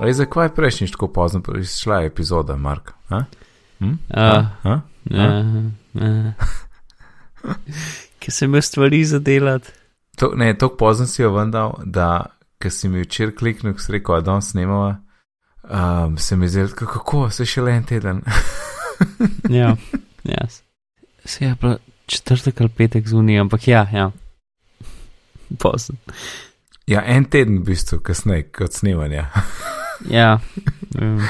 Ali zakaj prejšnjič tako pozno prišla epizoda, Mark? Ha? Hm? A, Ha? Ki sem imel stvari za delati. To, ne, tako pozno si jo vendal, da ker si mi včeraj kliknil, ko si rekel, da danes snemava, um, se mi zdi, kako se še le en teden. Ja, ja. Se je pa četrtek ali petek zunaj, ampak ja, ja. Pozno. ja, en teden v bistvu kasneje kot snemanja. Ja. Um,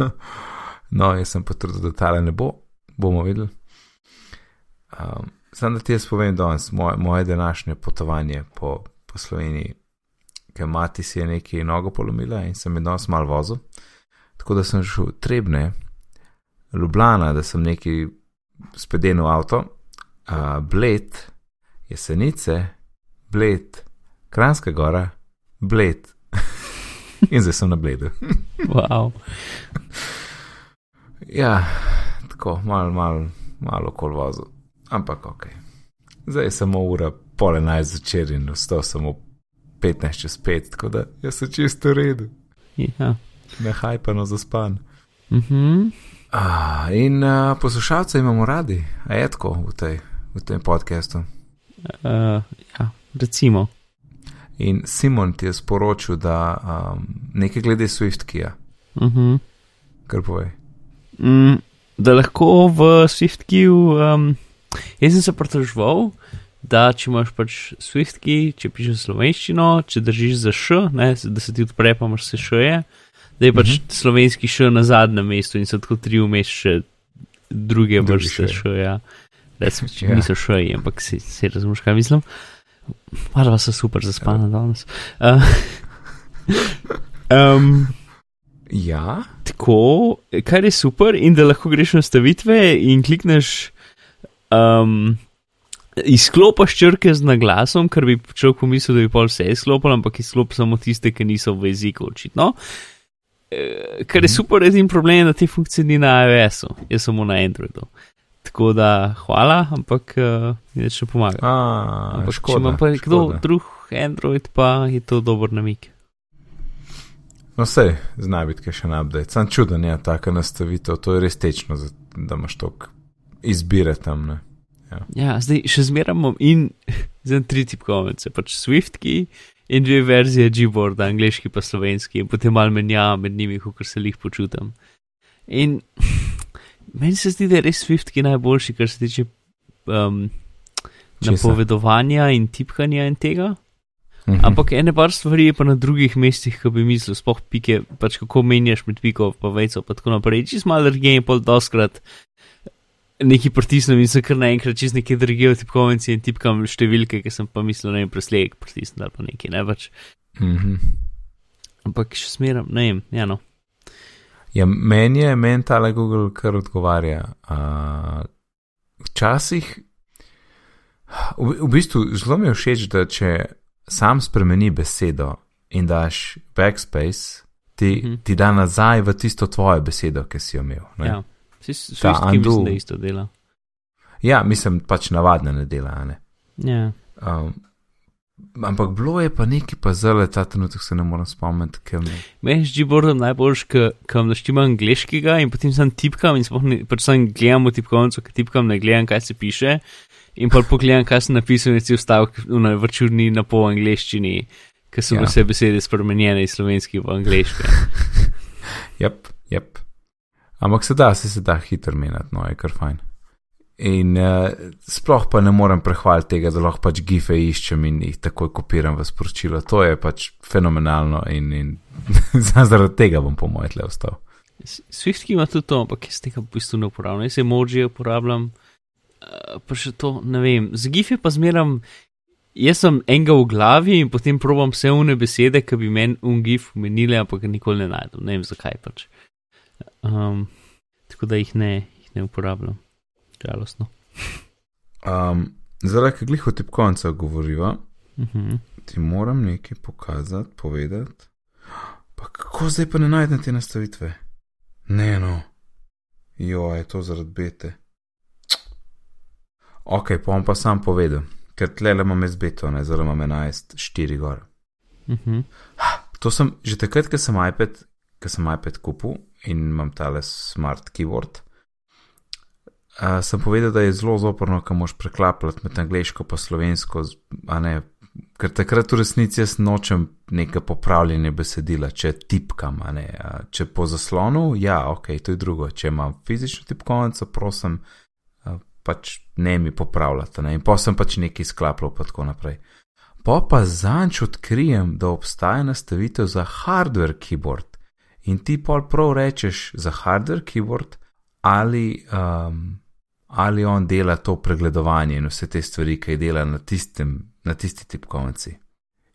no, jaz sem potrudil, da tale ne bo, bomo videli. Um, Sam da ti jaz povem danes moje, moje današnje potovanje po, po Sloveniji, ker mati si je nekaj nogo polomila in sem je danes mal vozil. Tako da sem šel trebne, Ljubljana, da sem neki spedenil avto, uh, Bled, Jesenice, Bled, Kranska gora, Bled. In zdaj sem na Bledu. wow. Ja, tako, malo, malo, malo kol vozil, ampak ok. Zdaj je samo ura pol enajst začer in vstal samo 15 čez 5, tako da jaz sem čisto v redu, Ja. ne hajpano zaspan. Mhm. Ah, in uh, poslušalce imamo radi, a je tako v, tej, v tem podkastu. Uh, ja, recimo. In Simon ti je sporočil, da um, nekaj glede Swift-kija, Mhm. kar povej. Mm, da lahko v SwiftKey, um, jaz sem se pritoževal, da če imaš pač SwiftKey, če pišeš slovenščino, če držiš za š, ne, da se ti odpre, pa imaš se š je, da je pač Mhm. mm -hmm. slovenski š na zadnjem mestu in so tako tri vmes še druge Drugi vrste š. š, ja. Ja. ja. niso š, ampak si, si razumeš, kaj mislim. Marva so super zaspana danes. Uh, um, Ja, Tako, kar je super, in da lahko greš na stavitve in klikneš, um, izklopiš črke z naglasom, ker bi človek pomislil, da bi pol vse izklopil, ampak izklop samo tiste, ki niso v jeziku, očitno. E, kar je Mhm. super, edini problem je, da te funkcije ni na iOS-u, jaz samo na Androidu. Tako da hvala, ampak uh, nič ne pomaga. a, Ampak če škoda. ima pa kdo škoda. drug Android, pa je to dober namik. No, vse zna biti, še na update. Sam čuden je taka nastavitev, to je res tečno, da imaš toliko izbire tam. Ne? Ja, zdaj še zmeraj imam in za tri tipkovnice, pač SwiftKey in dve verzije Gboarda, angliški pa slovenski, in potem malo menjava med njimi, kot se jih počutim. In meni se zdi, da je res SwiftKey najboljši, kar se tiče um, Česa? napovedovanja in tipkanja in tega. Mhm. Ampak ene par stvari je pa na drugih mestih, ki bi mislil, spoh pike, pač kako menjaš med piko pa vejco, pa tako naprej. Čist malo alergije in pol doskrat neki pritisnem in se kar naenkrat čist neke drugje v tipkovnici in tipkam številke, ki sem pa mislil, ne vem, presleg pritisnem ali pa nekaj, ne več. Mhm. Ampak še smeram, ne vem, ja no. Ja, meni je, meni tale Google kar odgovarja. Uh, včasih, v, v bistvu, zelo mi je všeč, da če sam spremeni besedo in daš backspace, ti, Mhm. ti da nazaj v tisto tvojo besedo, ki si jo imel. Ne? Ja. Si Ta svojski undo. mislim, da isto dela. ja, mislim, pač navadne ne dela. a Ne? Ja. Um, ampak bilo je pa nekaj pa zelo, ta trenutek se ne morem spomniti, ker me. Meni je Gboard najboljš, ker naštima angliškega in potem sem tipkam in ne, pač sem gledam v tipkovnico, ker tipkam ne gledam, kaj se piše. In pa pogledam, kaj sem napisal, in si vstavek v vrčurni na pol angliščini, ker so Ja. vse besede spremenjene iz slovenski v angliške. Jep, jep. Ampak se da, se, se da hitro menjati, no je kar fajn. In uh, sploh pa ne morem prehvaliti tega, da lahko pač gife iščem in jih takoj kopiram v sporočilo. To je pač fenomenalno in, in zaradi tega bom po mojem tle ostal. Swift ima tudi to, ampak jaz tega v bistvu ne uporabljam. Jaz emoji uporabljam, uh, pa še to ne vem. Z gife pa zmeram. Jaz sem enega v glavi in potem probam vse une besede, ki bi meni un gif umenile, ampak ga nikoli ne najdem. Ne vem zakaj pač. Um, tako da jih ne, jih ne uporabljam. Žalostno. Um, Zdaj, ki glih o tipkovnicah govoriva, Uh -huh. ti moram nekaj pokazati, povedati. Pa kako zdaj pa ne najdem te nastavitve? Ne, no. Jo, je to zaradi bete. Ok, pa bom pa sam povedal, ker tle le imam jaz beto, ne, zelo imam 11, 4 gor. Uh -huh. To sem že takrat, ko sem iPad, ko sem iPad kupil in imam tale smart keyboard. Uh, sem povedal, da je zelo zoporno, ko moš preklapljati med angliško in slovensko, ne ker takrat v resnici jaz nočem neke popravljene besedila, če tipkam, ne, če po zaslonu, ja, ok, to je drugo, če imam fizično tipkovnico, prosim, pač ne mi popravljate, ne, in pa sem pač nekaj sklapljal, pa tako naprej. Pa pa zanč odkrijem, da obstaja nastavitev za hardware keyboard in ti pol prav rečeš za hardware keyboard ali, um, ali on dela to pregledovanje in vse te stvari, ki jih dela na tistem na tisti tipkovnici.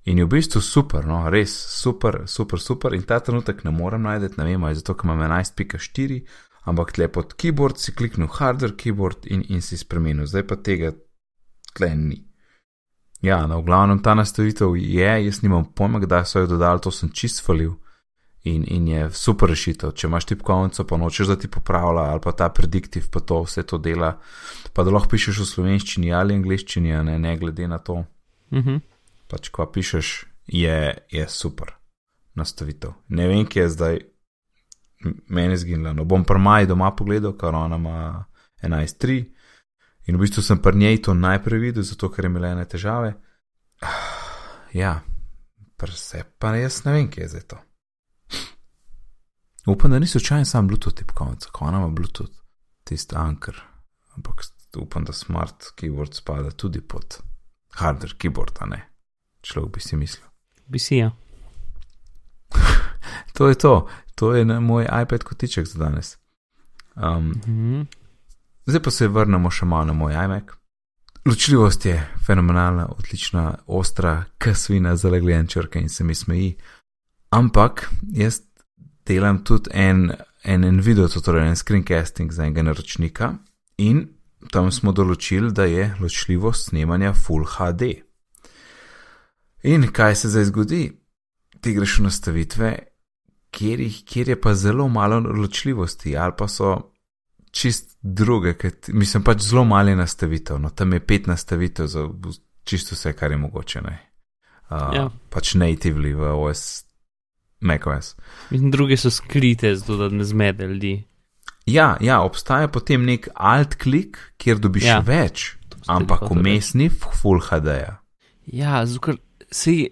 In je v bistvu super, no, res super, super, super. In ta trenutek ne morem najti, ne vem, zato ker imam 11.4, ampak tle pod keyboard si kliknil hardware keyboard in, in si spremenil, zdaj pa tega tle ni. Ja, no, v glavnem ta nastavitev je, jaz nimam pojma, kdaj so jo dodali, to sem čist falil. In, in je super rešitev, če imaš tipkovnico, pa nočeš, da ti popravlja, ali pa ta prediktiv, pa to vse to dela, pa da lahko pišeš v slovenščini ali angliščini, ne, ne glede na to. Uh -huh. Pač, ko pišeš, je, je super nastavitev. Ne vem, kje je zdaj meni zginilo. No, bom prmaj doma pogledal, kar ona ima 11.3 in v bistvu sem pri njej to najprej videl, zato ker je imela ene težave. Ja, prse pa jaz ne vem, kje je zdaj to. Upam, da niso čajni sam Bluetooth tipkovnica, ko ona ima Bluetooth, tisti anker. Ampak upam, da smart keyboard spada tudi pod hardware keyboard, a ne. Človek bi si mislil. Bi si ja. to je to, to je moj iPad kotiček za danes. Um, Mm -hmm. zdaj pa se vrnemo še malo na moj iMac. Ločljivost je fenomenalna, odlična, ostra, kasvina, zalegljen črka in se mi smeji. Ampak jaz delam tudi en, en, en video tutorial, en screencasting za enega naročnika in tam smo določili, da je ločljivost snemanja Full HD. In kaj se zdaj zgodi? Ti greš v nastavitve, kjer, jih, kjer je pa zelo malo ločljivosti, ali pa so čist druge, ker mislim pač zelo mali nastavitev. No, tam je pet nastavitev za čisto vse, kar je mogoče. Ne? Uh, Ja. Pač natively v OS, macOS. In druge so skrite, zato da ne zmede ljudi. Ja, ja, obstaja potem nek alt klik, kjer dobiš ja. Več, ampak vmes ni full HD-ja. Ja, zato si.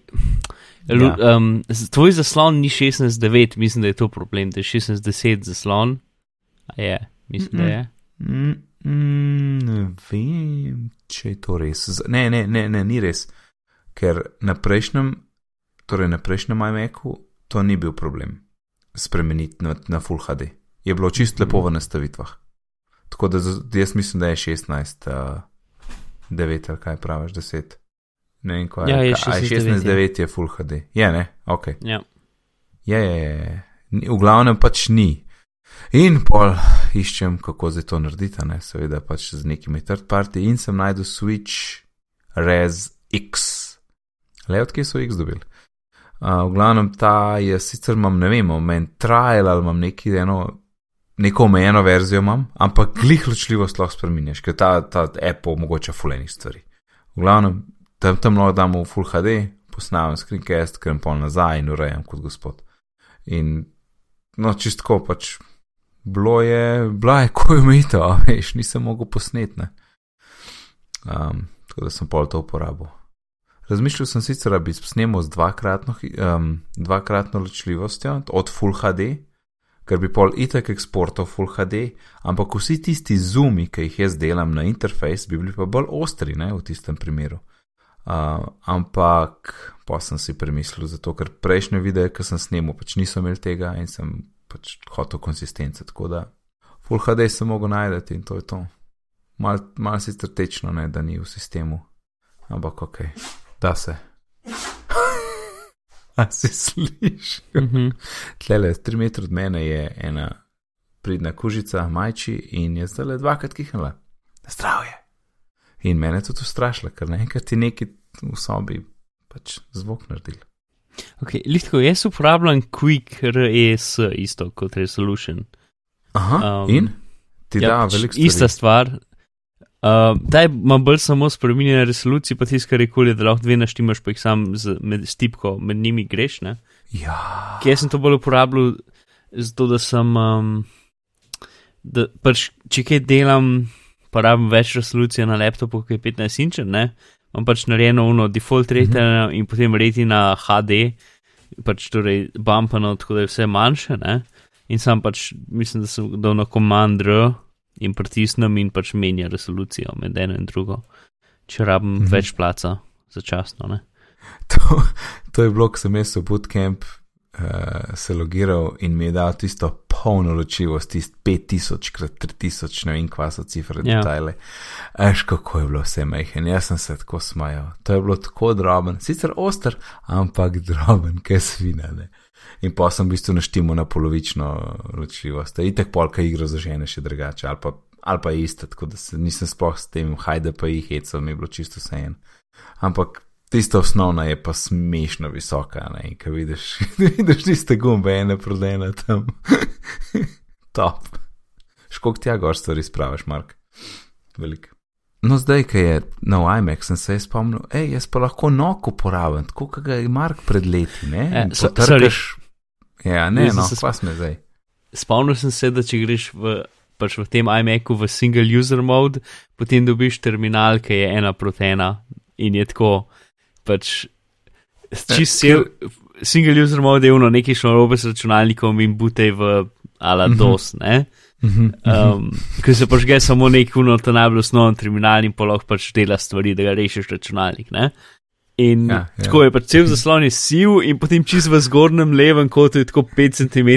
Ja. Um, tvoj zaslon ni 16.9, mislim, da je to problem, da je 16.10 zaslon. A je, mislim, da je. Mm, mm, ne vem, če je to res. Ne, ne, ne, ne, ni res. Ker na prejšnjem, torej na prejšnjem iMacu, to ni bil problem spremeniti na, na Full HD. Je bilo čist lepo v nastavitvah. Tako da jaz mislim, da je 16, uh, 9 ali kaj praviš, 10. Ne vem, kaj Ja, je kaj- a 16:9, 16, 9 je Full HD. Je, ne, ok. Ja. Je, je, je. V glavnem pač ni. In pol iščem, kako zdaj to narediti, ne? seveda pač z nekimi third party in sem najdel Switch Res X. Le odkje so X dobili. Uh, v glavnem ta je sicer imam, ne vem, imam trial ali imam neki eno, neko omejeno verzijo imam, ampak glih ločljivost lahko spremenjaš, ker ta, ta app omogoča fulejnih stvari. V glavnem, tam, tam lahko damo v Full HD, posnamem screencast, grem pol nazaj in urejam kot gospod. In no, čistko pač. Bilo je, bila je ko umitev, a veš, nisem mogel posnetne. Um, tako da sem pol to uporabil. Razmišljal sem sicer, da bi snemal z dvakratno, um, dvakratno ločljivostjo od Full HD, ker bi pol itek eksportal Full HD, ampak vsi tisti zumi, ki jih jaz delam na interfejs, bi bili pa bolj ostri ne, v tistem primeru. Uh, ampak pa sem si premislil, zato ker prejšnje videe, ki sem snemal, pač niso imeli tega in sem pač hotel konsistence, tako da Full HD sem mogel najti in to je to. Mal, mal sicer tečno, ne, da ni v sistemu, ampak ok, da se. A si slišiš? Mhm. Tlele, tri metre od mene je ena pridna kužica, majči in je zdaj le dvakrat kihnila. Zdravje. In mene tudi ustrašila, ker naenkrat je neki v sobi pač zvok naredil. Okay, Lihtko, jaz uporabljam Quick RES isto kot Resolution. Aha, um, in ti ja, da pač veliko stvari. Ista stvar. Uh, Daj ima bolj samo spremenjene resolucije, pa tisto, kar je koli, da lahko dve naštimaš, pa jih sam z, med, s tipko med njimi greš. Ne? Ja. Kje sem to bolj uporabljal, zato da sem, um, da pač, če kaj delam, pa rabim več resolucije na laptopu, ki je 15 inč, ne, imam pač narejeno uno default rate mm -hmm. in potem reti na HD, pač torej bumpano, tako da je vse manjše, ne, in sam pač mislim, da sem dal na command R in pritisnem in pač menja resolucijo med eno in drugo, če rabim mm -hmm. več placa začasno, ne. To, to je bilo, ko sem jaz v bootcamp uh, se logiral in mi je dal tisto polno ločivost, tisto 5000 krat 3000, ne vem, kva so cifre, Ja. detajle. Eš, kako je bilo vse majhen, jaz sem se tako smajal. To je bilo tako droben, sicer oster, ampak droben, kaj svina, ne. In pa sem v bistvu naštimo na polovično ločljivost. Itek polka igro zažene še drugače, ali pa, ali pa iste, tako da se nisem sploh s tem hajde pa jih hecel, mi je bilo čisto vse en. Ampak tista osnovna je pa smešno visoka, ne, in ko vidiš, vidiš tiste gumbe, ene prodene tam. Top. Škok tja gor stvari spraviš, Mark. Velik. No, zdaj, ki je nov iMac, sem se je spomnil, hej, jaz pa lahko nok uporabim, tako kot ga je Mark pred leti, ne? In so- potrkaš- Ja, ne, Jaz no, se sme zdaj. Spomnil sem se, da če greš v, pač v tem iMacu v single user mode, potem dobiš terminal, ki je ena proti ena in je tako, pač čist Eh, cel. Single user mode je uno, nekaj šlo robe s računalnikom in butej v ala Mhm. DOS, ne? Mhm, Um, Ker se pač gre samo nek uno, ta najbolj osnoven terminal in pa lahko pač dela stvari, da ga rešiš računalnik, ne? In Ja, ja, tako je pač cel zaslon je siv in potem čist v zgornjem levem kotu je tako 5 cm,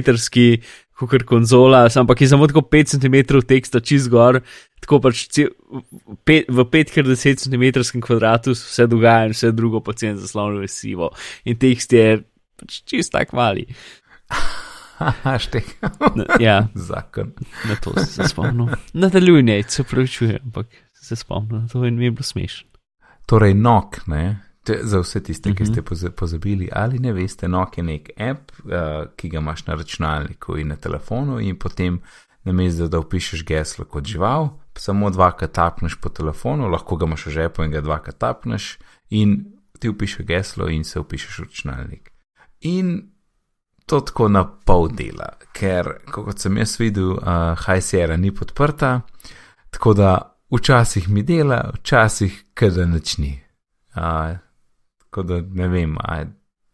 kot konzola, ampak je samo tako 5 cm teksta čist gor, tako pač cel, pet, v 5x10 cm kvadratu se vse dogaja in vse drugo po celem zaslonu je sivo. In tekst je pač čist tak mali. Štek. Na, ja, Zakon. na to sem se spomnil. Nadaljuj, ne, se pravičujem, ampak se spomnim, to in mi je bilo smešno. Torej, nok, ne. Te, za vse tiste, ki Mhm. ste poza- pozabili ali ne veste, nok je nek app, uh, ki ga imaš na računalniku in na telefonu, in potem namesto da upišeš geslo kot žival, samo dvakrat tapneš po telefonu, lahko ga imaš v žepu in ga dvakrat tapneš, in ti upišeš geslo in se upišeš v računalnik. In to tako na pol dela, ker kot sem jaz videl, uh, HSR ni podprta, tako da včasih mi dela, včasih kada nič ni. Uh, tako da ne vem, a,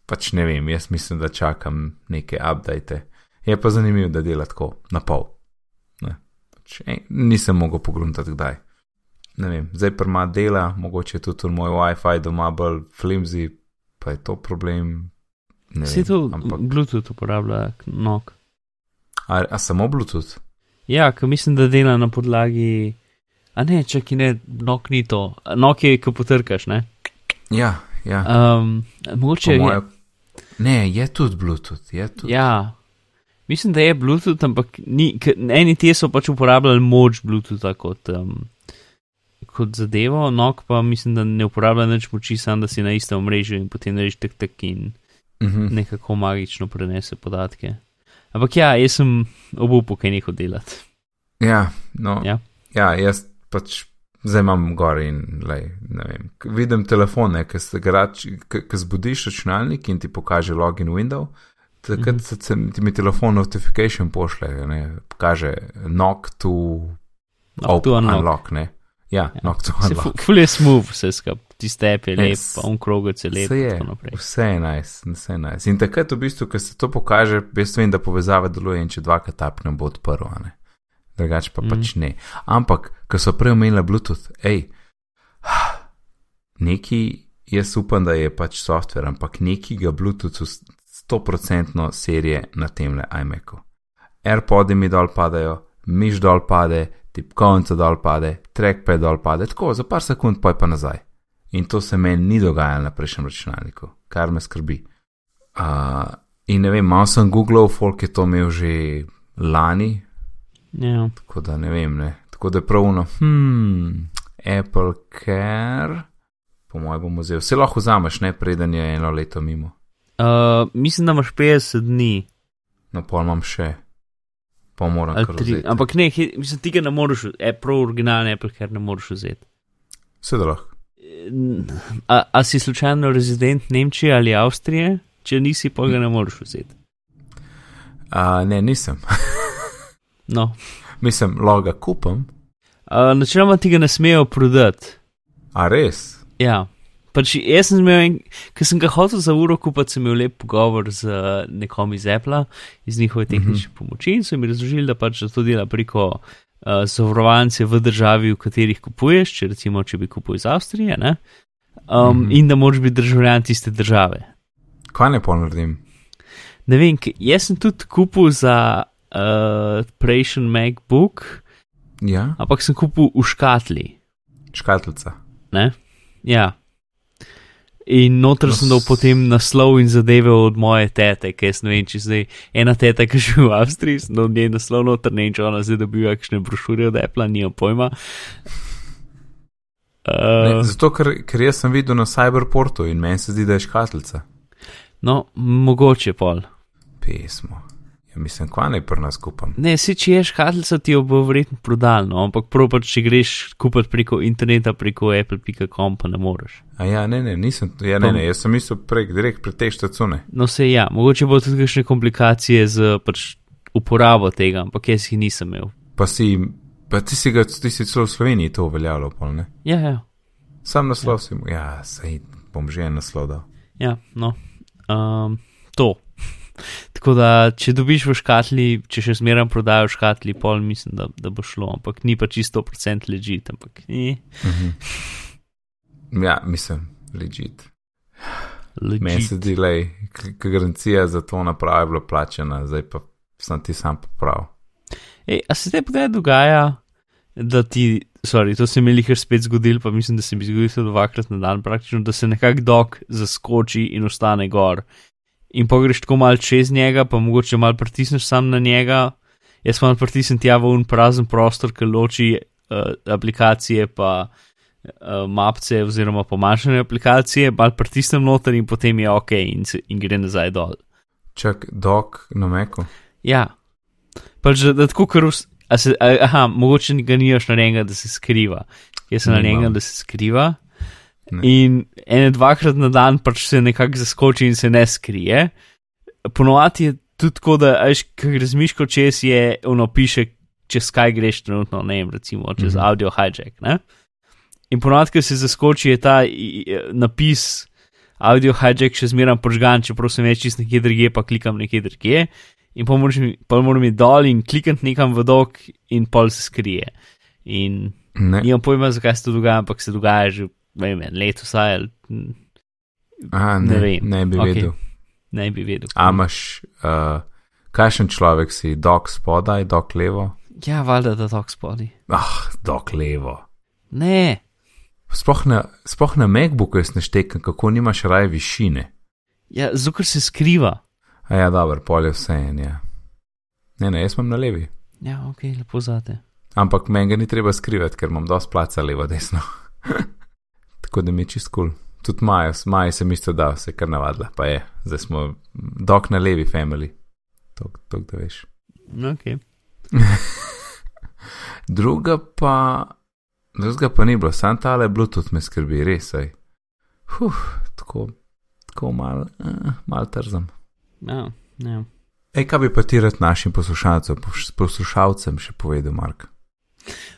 pač ne vem, jaz mislim, da čakam neke update. Je pa zanimivo, da dela tako na pol. Ne, pač, ej, nisem mogel pogruntati kdaj. Ne vem, zdaj pa ima dela, mogoče je tudi moj WiFi doma bolj flimsy, pa je to problem. Ne vem, to ampak, Bluetooth uporablja nok. a, a samo Bluetooth? Ja, ker mislim, da dela na podlagi. A ne, čakaj, ne, nok ni to. Nok je, ko potrkaš, ne. Ja, ja. Um, mogoče Po je. moje, ne, je tudi Bluetooth, je tudi. Ja, mislim, da je Bluetooth, ampak ni, ker eni ti so pač uporabljali moč Bluetootha kot, um, kot zadevo, nok pa mislim, da ne uporablja nič moči, samo da si na istem omrežju in potem rečeš tek tek in Mhm. nekako magično prenese podatke. Ampak ja, jaz sem obupu, kaj nehal delati. Ja, no, Ja. ja, jaz pač zdaj imam gor in lej, ne vem. Vidim telefone, ki zbudiš računalnik in ti pokaže login window. Takrat Mhm. se ti- mi telefon notification pošle, ne, kaže knock to No, tu open, unlock. unlock, ne. Ja, Ja. knock to Se unlock. fu- Ful je smooth, vse skup, tiste je lep, Res. pa on krogec je lep je, vse je nice, vse je nice. In takrat v bistvu, ko se to pokaže, jaz vem, da povezava deluje in če dvakrat tapnem, bo odprl, ne. Drugače pa Mhm. pač ne. Ampak, ko so prej omenili Bluetooth, hej, neki, jaz upam, da je pač softver, ampak neki ga Bluetoothu 100% serije na temle iMacu. AirPodi mi dol padajo, miš dol pade, tipkovnica dol pade, trackpad dol pade, tako za par sekund pa je pa nazaj. In to se meni ni dogajalo na prejšnjem računalniku, kar me skrbi. Uh, in ne vem, malo sem googlal, folk je to imel že lani, Ja. tako da ne vem, ne. Tako da je pravno, hmm, Apple Care, po mojem bom vzel. Vse lahko vzameš, ne preden je eno leto mimo. Uh, mislim, da imaš 50 dni. No, pol imam še, pa moram kar tri, vzeti. ampak ne, he- mislim, ti ga ne moreš, Apple, originalni Apple, ker ne moreš vzeti. Vse da lahko. A, a si slučajno rezident Nemčije ali Avstrije? če nisi, pa ga ne moreš vzeti. Uh, ne, nisem. No. Mislim, loga kupam. Uh, načeloma ti ga ne smejo prodati. A res? Ja. Pač jaz sem imel, en- ker sem ga hotel za uro kupiti, sem imel lep pogovor z uh, nekom iz Apple, iz njihove tehnične pomoči in so mi razložili, da pač to dela preko uh, zavarovance v državi, v katerih kupuješ, če recimo, če bi kupil iz Avstrije, ne? Um, Mhm. in da moraš biti državljan tiste države. Kaj ne ponaredim? Ne vem, jaz sem tudi kupil za uh, prejšnji MacBook, Ja, ampak sem kupil v škatli. škatlica. Ne? Ja. In noter No, sem dal potem naslov in zadeve od moje tete, ker jaz ne vem, če zdaj ena teta, ki živi v Avstriji, sem dal njen naslov noter, ne vem, če ona zdaj dobiva kakšne brošure od Apple, nimam pojma. Ne, Uh, zato, ker, ker jaz sem videl na Cyberportu in meni se zdi, da je škatlica. no, mogoče pol. Pismo. Ja, mislim, kva naj pri nas kupam. Ne, si če je škatlica, ti jo bo verjetno prodal, no, ampak prav pač, če greš kupiti preko interneta, preko apple.com, pa ne moreš. A ja, ne, ne, nisem. Ja, ne, ne, jaz sem mislil prek, direkt prek te štacune. No, se ja, mogoče bo tudi kakšne komplikacije z pač, uporabo tega, ampak jaz jih nisem imel. Pa si, pa ti si ga, ti si celo v Sloveniji to uveljavljal, pol ne? Ja, ja. Sam naslov si mu, ja, sej bom že en naslov dal. Ja, no, um, to. Tako da, če dobiš v škatli, če še zmeraj prodajo v škatli, pol mislim, da, da bo šlo, ampak ni pa čisto procent ležit, ampak ni Mhm. Ja, mislim, legit. Meni se ležit. zdi, da je garancija za to napravo bila plačena, zdaj pa sem ti sam popravil. Ej, a se te kdaj dogaja, da ti, sorry, to se mi je jih spet zgodil, pa mislim, da se mi zgodi to dvakrat na dan praktično, da se nekak dok zaskoči in ostane gor. In pogreš tako mal čez njega, pa mogoče mal pritisneš sam na njega. Jaz pa pritisnem tja v un prazen prostor, ki loči uh, aplikacije pa uh, mapce oziroma pomanjšane aplikacije, mal pritisnem noter in potem je ok in, in gre nazaj dol. Čak, dok na meku. Ja, pač da, da tako kar vs... a Se, aha, mogoče ga nimaš narejenega, da se skriva. Jaz sem Nimam. narejenega, da se skriva. Ne. In ene dvakrat na dan pač se nekako zaskoči in se ne skrije. Ponovadi je tudi tako, da veš, kaj razmišljaš, če si je ono piše, čez kaj greš trenutno, ne vem, recimo čez mm -hmm. audio hijack. Ne? In ponovadi, ko se zaskoči, je ta napis audio hijack še zmeraj požgan, čeprav sem več čist nekje drugje, pa klikam nekje drugje. In pa moram, pa moram iti dol in klikati nekam v dok, in pol se skrije. In Ne, nimam pojma, zakaj se to dogaja, ampak se dogaja že vem, leto vsaj, ali Aha, ne ne, vem. ne bi Okej. vedel. ne bi vedel. A imaš, uh, kakšen človek si, dok spodaj, dok levo? Ja, valjda, da tako spodi. Ah, dok levo. Ne, Sploh na, sploh na MacBooku jaz ne štekam, kako nimaš raje višine. ja, zukor se skriva. A ja, dobro, pol je vse en, ja. Ne, ne, jaz imam na levi. Ja, ok, lepo zate. Ampak meni ga ni treba skrivati, ker imam dosti placa levo, desno. Tako da mi je čist kul. Cool. Tudi Maja, Maja sem isto dal, se kar navadila, pa je, zdaj smo dok na levi family. To, da veš. Ok. Druga pa, drugega pa ni bilo, sam tale Bluetooth me skrbi, res je. Huh, tako, tako mal, uh, mal trzam. Ja, ja. Ej, kaj bi pa ti rad našim poslušalcem, pos- poslušalcem še povedal, Mark?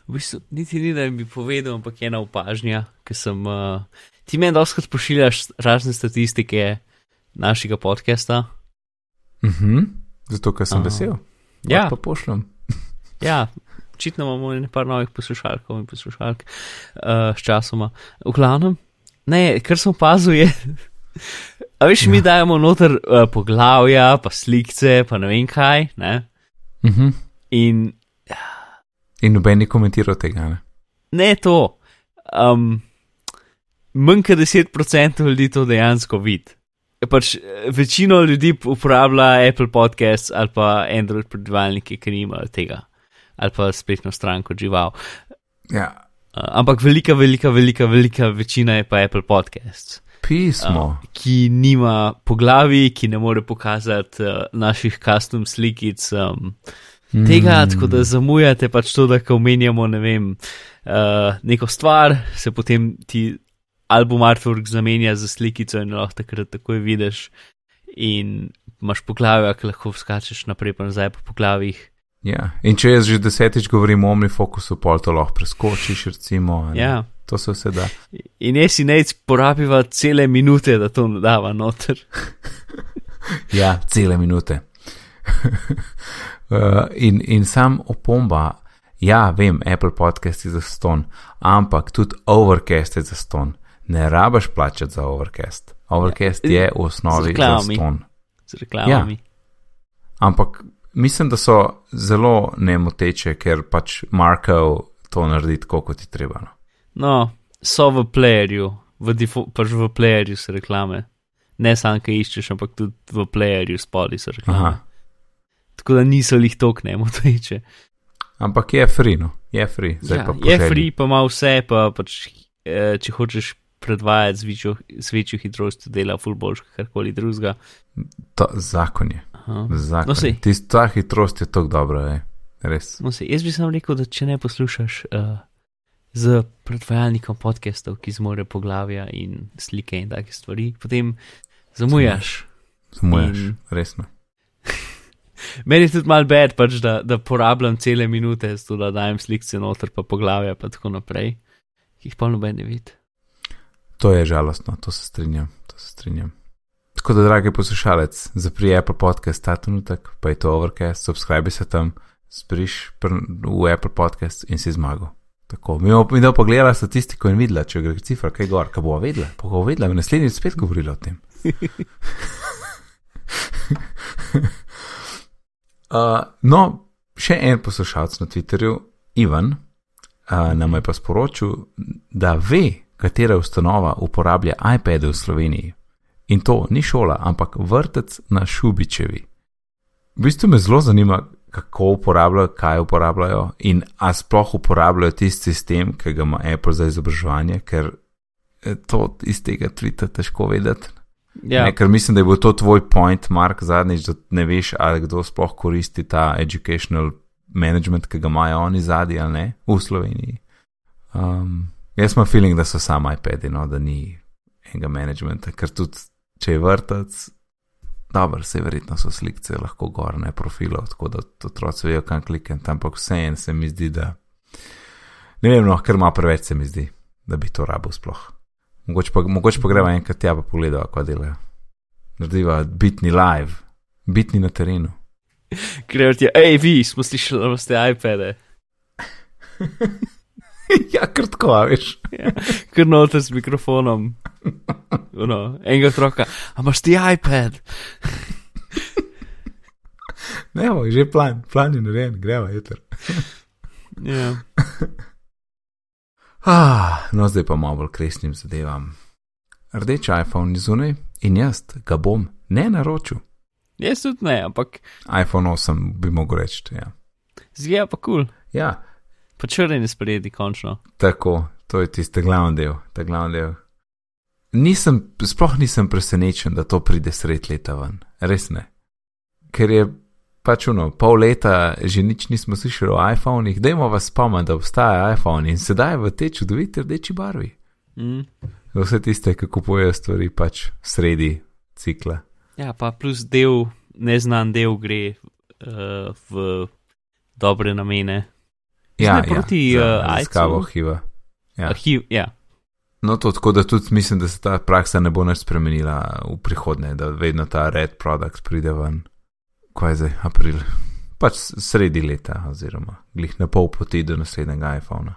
V bistvu, niti ni, da bi povedal, ampak ena opažnja, ki sem. Uh, ti meni doskrat pošiljaš razne statistike našega podcasta. Mhm, zato ker sem Aha. vesel. Ja, Pa pošljem. ja. Očitno imamo nekaj novih poslušalkov in poslušalk uh, s časoma. V glavnem, ne, kar sem opazil je. A veš, ja. mi dajemo noter uh, poglavja, pa slikce, pa ne vem kaj, ne? Mhm. In In noben ni komentiral tega, ne? ne to. Um, manj kot 10% ljudi to dejansko vidi. Pač, eh, večino ljudi uporablja Apple Podcasts ali pa Android predvajalnike, ki nimajo tega, ali pa spletno stran kot žival. Ja, Uh, ampak velika, velika, velika, velika večina je pa Apple Podcasts, pismo. uh, ki nima poglavi, ki ne more pokazati uh, naših custom slikic. Um, Mm. Tega, tako da zamujate pač to, da ko omenjamo, ne vem, uh, neko stvar, se potem ti album artwork zamenja za slikico in lahko takrat takoj vidiš. in imaš poglavja, ki lahko skačeš naprej in nazaj po poglavjih. Ja. In če jaz že desetič govorim o omnifokusu, pol to lahko preskočiš, recimo. Ja. To se vse da. In jaz si nec porabiva cele minute, da to dava noter. Ja, cele minute. Uh, in, in sam opomba, ja, vem, Apple podcast je za ston, ampak tudi Overcast je za ston. Ne rabaš plačati za Overcast. Overcast Ja, je v osnovi za ston. Z reklamami. Ampak mislim, da so zelo nemoteče, ker pač Markov to naredi tako, kot ti treba. No. No, so v playerju, v pač v playerju so reklame. Ne samo, ki iščeš, ampak tudi v playerju spodaj so reklame. Aha. Tako da niso jih tok nemoteče. Ampak je free, no, je free. Zdaj Ja, je free, pa ima vse, pa pač, eh, če hočeš predvajati z večjo, z večjo hitrostjo, dela full boljš, karkoli drugega. To, zakon je. Aha. Zakon. No, sej. Tist, ta hitrost je tako dobra, je. res. No, se, jaz bi sam rekel, da če ne poslušaš uh, z predvajalnikom podcastov, ki zmore poglavja in slike in take stvari, potem zamujaš. Zamujaš, In- resno. Meni je tudi mal bed, pač, da, da porabljam cele minute, zato da dajem slikce noter, pa poglavja, pa tako naprej, ki jih pa noben ne vidi. To je žalostno, to se strinjam, to se strinjam. Tako da, dragi poslušalec, zapri Apple podcast ta trenutek, pa je to Overcast, subscribi se tam, spriš pr- v Apple podcast in si zmagal. Tako, mi bomo mi bomo pogledali statistiko in videla, če gre cifra kaj gor, kaj bo vedela, pa bo vedela, in naslednjič spet govorila o tem. uh, no, še en poslušalec na Twitterju, Ivan, uh, nam je pa sporočil, da ve, katera ustanova uporablja iPade v Sloveniji. In to ni šola, ampak vrtec na Šubičevi. V bistvu me zelo zanima, kako uporabljajo, kaj uporabljajo in a sploh uporabljajo tisti sistem, ki ga ima Apple za izobraževanje, ker eh, to iz tega tvita težko vedeti. Ja, Ne, ker mislim, da je bil to tvoj point, Mark, zadnjič, da ne veš, ali kdo sploh koristi ta educational management, ki ga imajo oni zadnji ali ne v Sloveniji. Um, jaz imam feeling, da so samo iPadi, no, da ni enega managementa, ker tudi če je vrtec, dobro, se verjetno so slike lahko gor, ne profilov, tako da otroci vejo, kam klikati, ampak vseeno se mi zdi, da ne vem, no, ker ima preveč se mi zdi, da bi to rabo sploh. Mogoče pa, mogoče pa greva enkrat tja pa pogledava, kaj delajo. Narediva bitni live, bitni na terenu. grejo ti, hej, vi smo slišali, da ste iPade, ja, krtko, veš. kar noter z mikrofonom. No, enega otroka, a imaš ti iPad? Ne, bo, že plan, plan je narejen, greva jutr. Ja. Ah, no, zdaj pa malo bolj kresnim zadevam. Rdeč iPhone je zunaj in jaz ga bom ne naročil. Jaz tudi ne, ampak iPhone 8 bi mogel reči. Ja. zgleda pa kul, cool. ja, pa črn je sprejeti končno. tako, to je tisti glavni del. ta glavni del. Nisem, sploh nisem presenečen, da to pride sred leta ven, res ne. Ker je pač uno, pol leta že nič nismo slišali o iPhonih, dajmo vas spomniti, da obstaja iPhone in sedaj v tej čudoviti rdeči barvi. Mm. Za vse tiste, ki kupujejo stvari pač sredi cikla. Ja, pa plus del, neznan del gre uh, v dobre namene. Ja, Ne, proti, ja, eh, za raziskavo AIDS-u. HIV. Ja. Arhiv, ja. No, to tako da tudi mislim, da se ta praksa ne bo več spremenila v prihodnje, da vedno ta red product pride ven. Kaj zdaj, april? Pač sredi leta, oziroma glih na pol poti do naslednjega iPhona.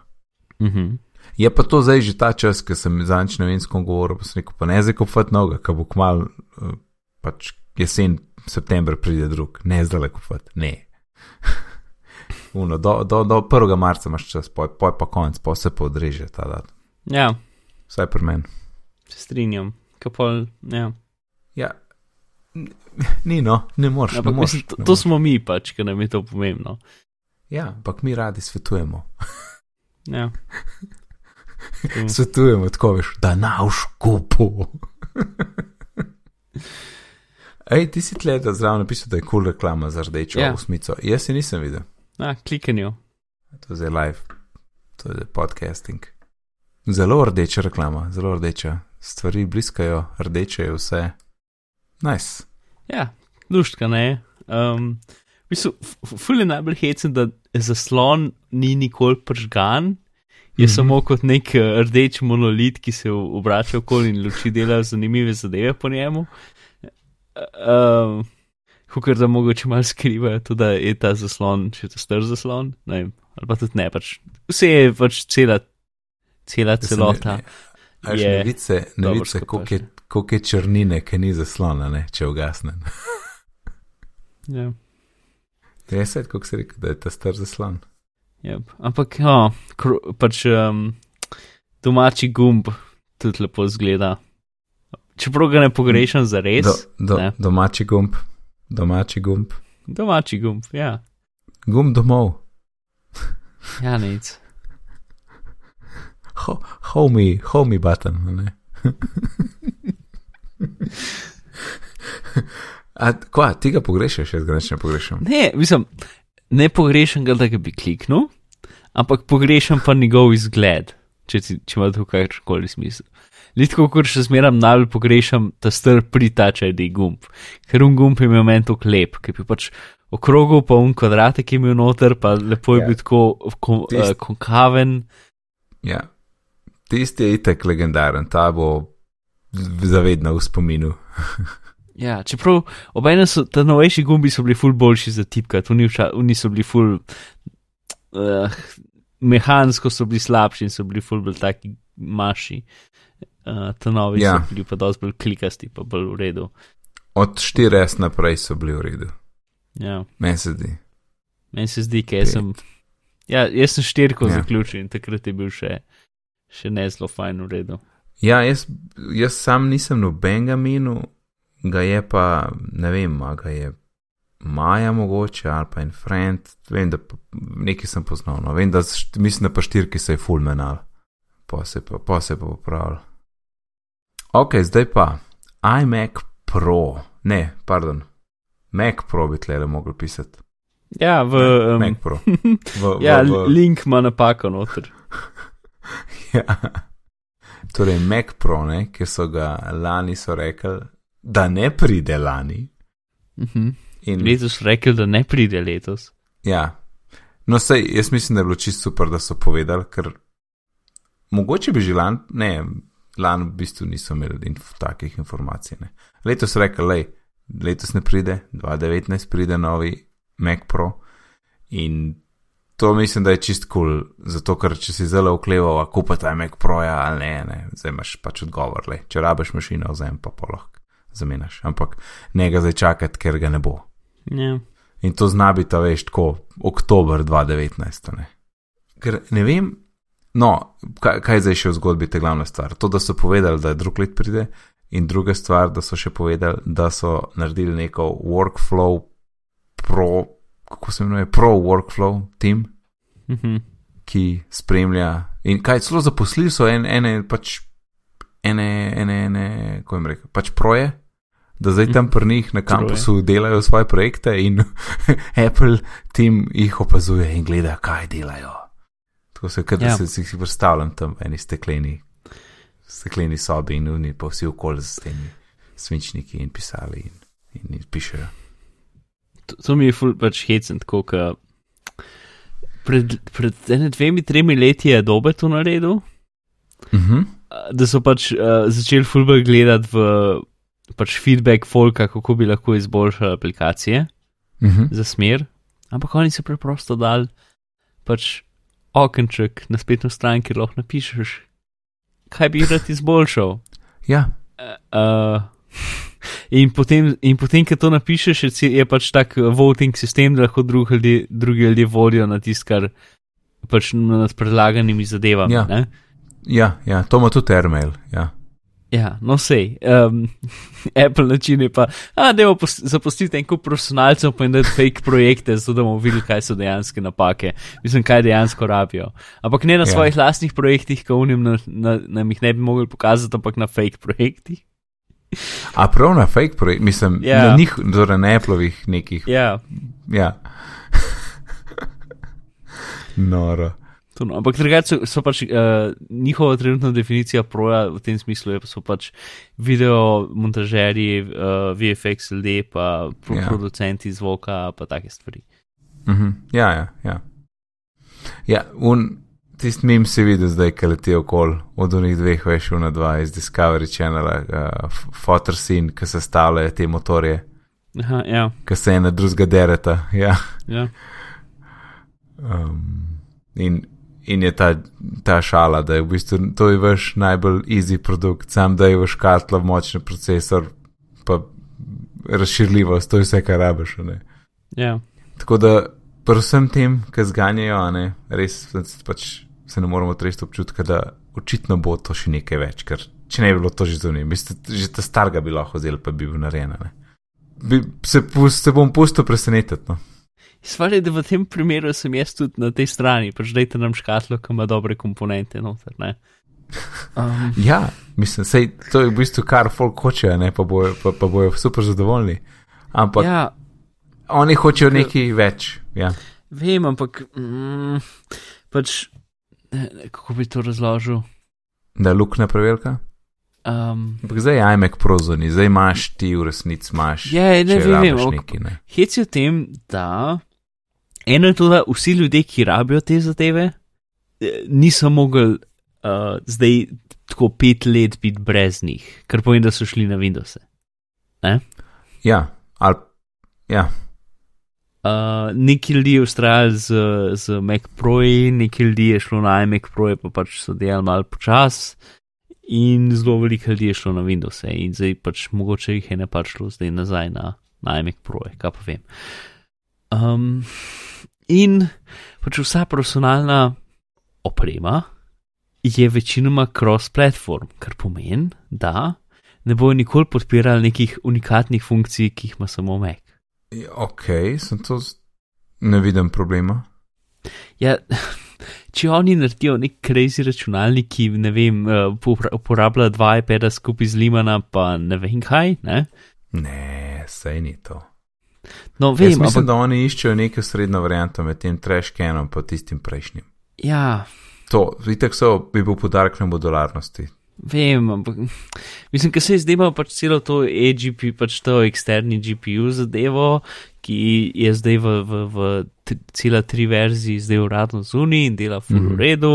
Mhm. Je pa to zdaj že ta čas, ki sem vem s kom govoril, pa sem rekel, pa ne zdaj kupati noga, ki bo kmal, eh, pač jesen, september pride drug, ne zdaj le kupati, ne. Uno, do, do, do 1. marca imaš čas, poj, poj pa konc, pa se pa odreže ta datum. Ja, Vsaj pri meni. se strinjam. Kapol, ja. Ja, ni no, ne moreš. Ampak ne moreš, mislim, to, ne to smo mi pač, ker nam je to pomembno. Ja, ampak mi radi svetujemo. Ja. Svetujemo tako, veš, da na uškupu. Ej, ti si tle, da zraven napisal, da je kul cool reklama za rdečo Ja. yeah. usmico. Jaz si nisem videl. A, klikanju. To je zdaj live, to je podcasting. Zelo rdeča reklama, zelo rdeča. Stvari bliskajo, rdeče je vse. Nice. Ja, luštka ne. Um, v bistvu, ful je najbolj hecen, da zaslon ni nikoli pržgan, je mm -hmm. samo kot nek eh, rdeč monolit, ki se obrača okoli in luči dela zanimive zadeve po njemu. Um, Ker da mogoče malo skrivajo, tudi da je ta zaslon, če je to star zaslon, ne vem, ali pa tudi ne, pač vse je pač cela, cela celota. Ne, ne, ne vice, ne vice, koliko je črnine, ki ni zaslona, ne, če ugasne. ja. Je svet, kako se reče, da je ta star zaslon. Yep. Ampak, oh, kro, pač um, domači gumb tudi lepo zgleda. Čeprav ga ne pogrešam za res. Do, do, ne. Domači gumb, domači gumb. Domači gumb, ja. Gumb domov. ja, nic. Ho, homey, homey button, ne. A, kva, ti ga pogrešaš, jaz ga ne pogrešam. Ne, mislim, ne pogrešam ga, da ga bi kliknil, ampak pogrešam pa njegov izgled, če, če ima to kakrškoli smisel. Litko, kot še zmeram najbolj pogrešam ta str pritačaj, da je gumb, ker un gumb je imel meni to klep, ki je pač okrogel, pa un kvadratek je imel noter, pa lepo je ja. bil tako kon, Tist... uh, konkaven. Ja, tisti je itek legendaren, ta bo zavedno v spominu. Ja, čeprav obenem so ti novejši gumbi bili ful boljši za tipkati, oni so bili ful uh, mehansko, so bili slabši in so bili ful bolj taki maši. Uh, ti novi ja. so bili pa dosti bolj klikasti, pa bolj v redu. Od 4S naprej so bili v redu. Ja. Meni se zdi. Meni se zdi, ker sem. Ja, jaz sem štirko ja. zaključil in takrat je bil še, še ne zelo fajn v redu. Ja, jaz, jaz sam nisem nobenega minil ga je pa, ne vem, ga je Maja mogoče ali pa en friend, vem, da nekaj sem poznal, no, vem, da mislim, da pa štirki se je fulmenal, pa se pa, pa se pa popravil. Ok, zdaj pa iMac Pro, ne, pardon, Mac Pro bi tle le mogel pisati. Ja, v um, Mac Pro. V, ja, v, v... link ima napako noter. ja. Torej, Mac Pro, ne, ki so ga lani so rekli, da ne pride lani. Uh mhm. -huh. In letos rekel, da ne pride letos. Ja, no, sej, jaz mislim, da je bilo čisto super, da so povedali, ker mogoče bi že lani, ne, lani v bistvu niso imeli inf takih informacij. Ne. Letos rekel, le, letos ne pride, 2019 pride novi Mac Pro in to mislim, da je čist kul, cool, zato ker če si zelo okleval, kupaj Mac Pro ja ali ne, ne, zdaj imaš pač odgovor, le, če rabeš mašino, vzem pa polohk zamenjaš, ampak ne ga zdaj čakati, ker ga ne bo. Yeah. In to zna biti, veš, tako oktober 2019. Ne? Ker ne vem, no, kaj, kaj zdaj še v zgodbi te glavne stvar. To, da so povedali, da je drug let pride, in druga stvar, da so še povedali, da so naredili neko workflow, pro, kako se imenuje, pro workflow team, mm -hmm. ki spremlja. In kaj celo zaposlili so ene, ene pač. Ene, ene, ene, ko jim rečem, pač proje, da zdaj tam pri njih na kampusu delajo svoje projekte in Apple tim jih opazuje in gleda, kaj delajo. Tako se, kad ja. se si predstavljam tam v eni stekleni, stekleni sobi in oni pa vsi okoli z temi svinčniki in pisali in, in, in pišejo. To, to mi je ful pač hecen, tako ka pred, pred ene dvemi, tremi leti je dobe to naredil. Uh mhm. -huh. Da so pač uh, začeli fulbr gledati v pač feedback folka, kako bi lahko izboljšali aplikacije uh mhm. -huh. za smer, ampak oni so preprosto dal pač okenček na spletno stran, kjer lahko napišeš, kaj bi rad izboljšal. Ja. Uh, in potem, in potem, ko to napišeš, je pač tak voting sistem, da lahko drugi ljudje, drugi ljudje volijo na tisto, kar pač nad predlaganimi zadevami. Ja. ja, ja, to ima tudi Airmail. Ja. Ja, no, sej. Um, Apple način je pa, da je zapustiti en kup profesionalcev in da je fake projekte, zato da bomo videli, kaj so dejansko napake, mislim, kaj dejansko rabijo. Ampak ne na ja. svojih lastnih projektih, ki unim nam jih ne bi mogli pokazati, ampak na fake projektih. A prav na fake projektih, mislim, ja. na njih, torej na Appleovih nekih. Ja. ja. Noro. To No, ampak drugače so, so pač uh, njihova trenutna definicija proja v tem smislu, pa so pač video montažerji, uh, VFX ljudje, pa pro, Ja. yeah. producenti zvoka, pa take stvari. Mhm. Ja, ja, ja. Ja, un, tisti mim si videl zdaj, ki leti okol od unih dveh veš na dva iz Discovery Channela, uh, Fotorsin, ki se stavljajo te motorje, Aha, ja, ki se ena drugega dereta. Ja. ja. Um, in, in je ta, ta šala, da je v bistvu to je vaš najbolj easy produkt, sam da je vaš kartla, močni procesor, pa razširljivost, to je vse, kar rabiš. ja. Tako da, pri vsem tem, ki zganjajo, a ne, res se pač se ne moramo tresti občutka, da očitno bo to še nekaj več, ker če ne bi bilo to že zunaj, mislim, že ta starega bi lahko vzel, pa bi bil narejen. Bi, se, se bom pustil presenetiti. No. Stvar je, da v tem primeru sem jaz tudi na tej strani, pač dajte nam škatlo, ki ima dobre komponente noter. ne. Um, Ja, mislim, sej, to je v bistvu kar folk hoče, a ne, pa bojo, pa, pa bojo super zadovoljni. Ampak ja. oni hočejo nekaj več. Ja. vem, ampak mm, pač, kako bi to razložil. Da je luknja prevelika. Um, Ampak zdaj je iMac prozorni, zdaj imaš ti v resnici, imaš. Ja, ne če vem, vem, nekaj, ne. Hec je v tem, da eno je to, da vsi ljudje, ki rabijo te zadeve, eh, niso mogli uh, zdaj tako pet let biti brez njih, kar pomeni, da so šli na Windows. Ja, ali. Ja, Uh, neki ljudje ustrajali z, z Mac Pro-ji, neki ljudje je šlo na iMac Pro-je, pa pač so delali malo počas, in zelo veliko ljudi je šlo na Windows, in zdaj pač mogoče jih je ne pač šlo zdaj nazaj na, na iMac Pro-je, kaj pa vem. Um, in pač vsa profesionalna oprema je večinoma cross-platform, kar pomeni, da ne bojo nikoli podpirali nekih unikatnih funkcij, ki jih ima samo Mac. Ok, sem to. z- Ne vidim problema. Ja, če oni naredijo nek crazy računalnik, ki ne vem, eh, uporablja dva iPada skupaj z Limana, pa ne vem kaj, ne? Ne, sej ni to. No, Jaz vem, mislim, ampak da oni iščejo neko srednjo varianto med tem trashcanom in tistim prejšnjim. ja, To, vitek so, bi bil podarek na modularnosti. Vem, ampak mislim, ker se je zdaj pač celo to AGP, pač to eksterni GPU zadevo, ki je zdaj v, v, v cela tri verziji, zdaj uradno zunaj in dela full Mhm. v redu.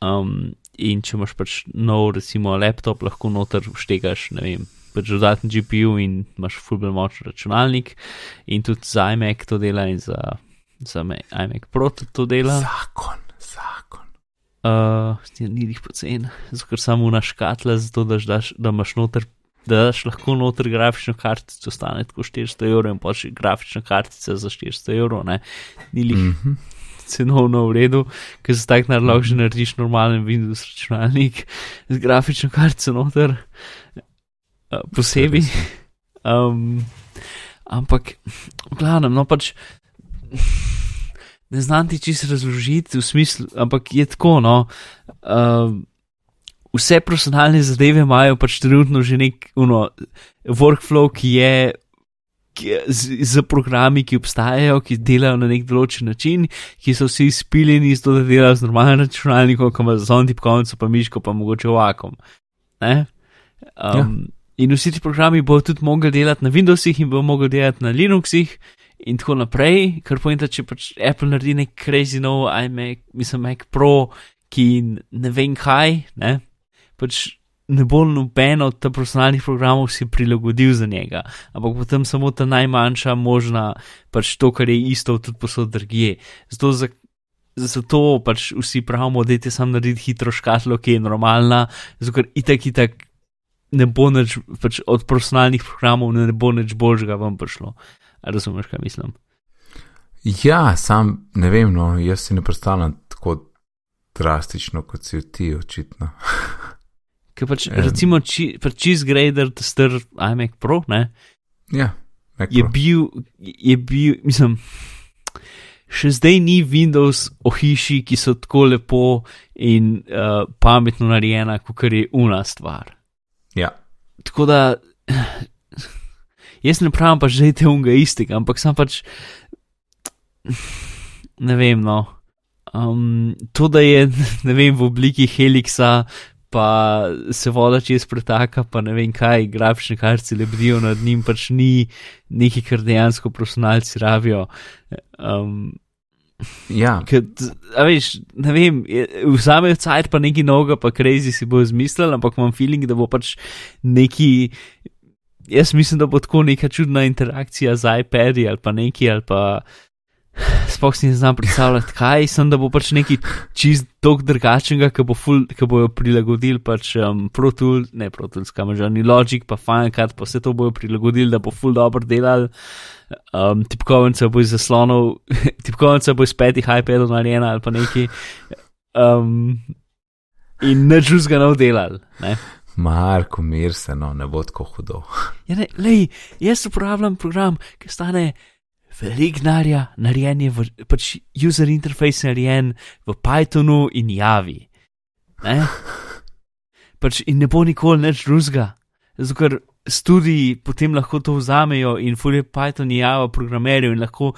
Um, in če imaš pač nov, recimo, laptop, lahko noter vštegaš, ne vem, pač dodaten GPU in imaš full bolj močen računalnik. In tudi za iMac to dela in za, za Ma- iMac Pro to dela. Zakon. Uh, ni jih pocen, ker samo na škatle, zato da, daš, da imaš noter. Da daš lahko noter grafično kartico, stane tako 400 evrov, in pa še grafična kartica za 400 evrov, ne, ni jih Mm -hmm. cenovno v redu, ker se tak nar lahko že narediš normalen Windows računalnik z grafično kartico noter, uh, posebej. Um, ampak, v glavnem, no pač. Ne znam ti čisto razložiti v smislu, ampak je tako, no. Uh, vse personalne zadeve imajo pač trenutno že nek uno, workflow, ki je, ki z, z programi, ki obstajajo, ki delajo na nek določen način, ki so vsi izpiljeni z to, da delajo z normalnim računalnikom, ki ima zon tipkovnico, pa miško, pa mogoče vakom. Ne? Um, ja. In vsi ti programi bodo tudi mogli delati na Windowsih in bodo mogli delati na Linuxih. In tako naprej, kar pomeni, da če pač Apple naredi nek crazy nov iMac, mislim, Mac Pro, ki ne vem kaj, ne, pač ne bo noben od teh profesionalnih programov si prilagodil za njega, ampak potem samo ta najmanjša možna, pač to, kar je isto, tudi posod drugje. Zato, za, zato pač vsi pravimo, da je sam narediti hitro škatlo, ki je normalna, zato ker itak, itak ne bo nič, pač od profesionalnih programov ne bo nič boljšega vam prišlo. Razumeš, kaj mislim? Ja, sam ne vem, no, jaz si ne predstavljam tako drastično, kot si ti, očitno. Ker pač, Em. recimo, či, pač čist grader, star iMac Pro, ne, Ja, Mac je Pro. bil, je bil, mislim, še zdaj ni Windows ohiši, ki so tako lepo in uh, pametno narejena, kot je una stvar. Ja, Tako da, jaz ne pravim da je te unga istega, ampak sem pač, ne vem, no. Um, to, da je ne vem, v obliki heliksa, pa se voda čez pretaka, pa ne vem kaj, grafične kartice lebdijo nad njim, pač ni nekaj, kar dejansko profesionalci rabijo. Um, Ja, Ker, a veš, ne vem, vzamejo cajt pa neki noga, pa crazy si bo izmislil, ampak imam feeling, da bo pač neki. Jaz mislim, da bo tako neka čudna interakcija z iPadi ali pa neki ali pa. Sploh si ne znam predstavljati, kaj sem, da bo pač neki čist tok drugačnega, ki bo bojo prilagodili pač um, Pro Tools, ne Pro Tools, kam že ni Logic, pa Cut, pa vse to bojo prilagodili, da bo ful dobro delal. Um, tipkovnica bo iz zaslonov, tipkovnica bo iz petih iPadov narejena ali pa neki. Um, in nič drugega ne delal. Ne? Marko, mir se, no, ne bo tako hudo. Ja, ne, lej, jaz uporabljam program, ki stane veliko denarja, narejen je v pač user interface, narejen v Pythonu in Javi. Ne? Pač in ne bo nikoli nič drugega. Zato, ker študiji potem lahko to vzamejo in fulje Python in Java programerijo in lahko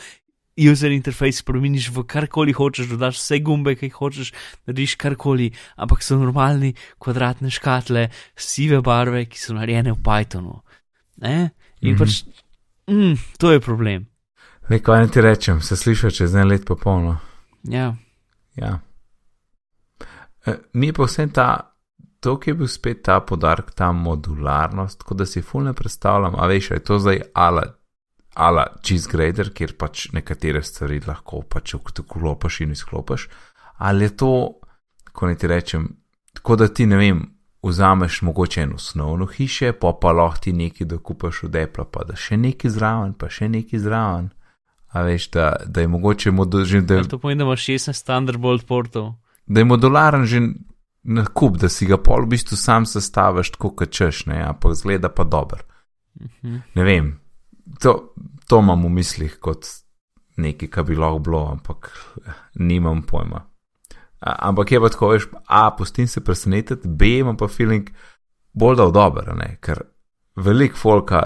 user interface spremeniš v karkoli hočeš, dodaš vse gumbe, ki jih hočeš, narediš karkoli, ampak so normalni kvadratne škatle, sive barve, ki so narejene v Pythonu. Ne? In mm -hmm. pač, mm, to je problem. Nekaj naj ti rečem, se sliši čez en let pa polno. Ja, Ja. E, Mi je pa vsem ta, to, ki je bil spet ta podarek, ta modularnost, tako da si fulno predstavljam, a veš, je to zdaj ala, ala cheese grader, kjer pač nekatere stvari lahko pač vklopiš in izklopiš, ali je to, ko ne ti rečem, tako da ti ne vem. Vzameš mogoče eno osnovno hiše, pa pa lahko ti nekaj dokupaš od Apple, pa da še nekaj zraven, pa še nekaj zraven. A veš, da, da je mogoče modu, že, da, Ali to pomeni, da imaš 16 Thunderbolt portov. da je modularen že na kup, da si ga pol v bistvu sam sestaviš tako, kot češ, ne, ampak zgleda pa dober. Mhm. Ne vem, to, to imam v mislih kot nekaj, kar bi lahko bilo, ampak eh, nimam pojma. A, ampak je pa tako, veš, A, pustim se presenetiti, B, imam pa feeling bolj da v dober, ne, ker velik folka,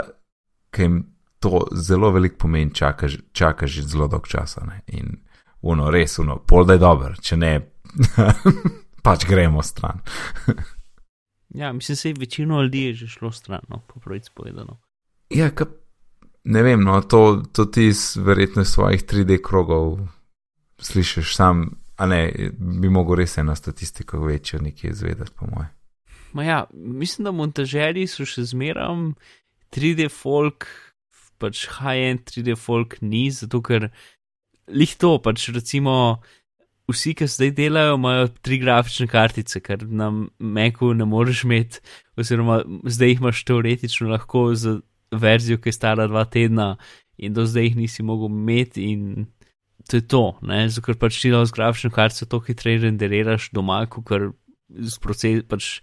ki jim to zelo veliko pomeni, čaka, čaka že zelo dolg časa, ne, in uno, res, uno, pol da je dober, če ne, pač gremo stran. Ja, mislim, da je večino ljudi je že šlo stran, no, po pravici povedano. Ja, ka, ne vem, no, to, to ti verjetno iz svojih 3D krogov slišiš sam, a ne, bi mogel res eno statistiko večjo nekje izvedeti, po moje. Ma ja, mislim, da montažeri so še zmeram 3D folk, pač high-end 3D folk ni, zato ker lih to, pač recimo vsi, ki zdaj delajo, imajo tri grafične kartice, ker na Macu ne moreš imeti, oziroma zdaj jih imaš teoretično lahko z verzijo, ki je stara dva tedna in do zdaj jih nisi mogel imeti in to je to, ne, zato ker pač ti lahko z grafično kartico to hitreje renderiraš doma, ker z proces, pač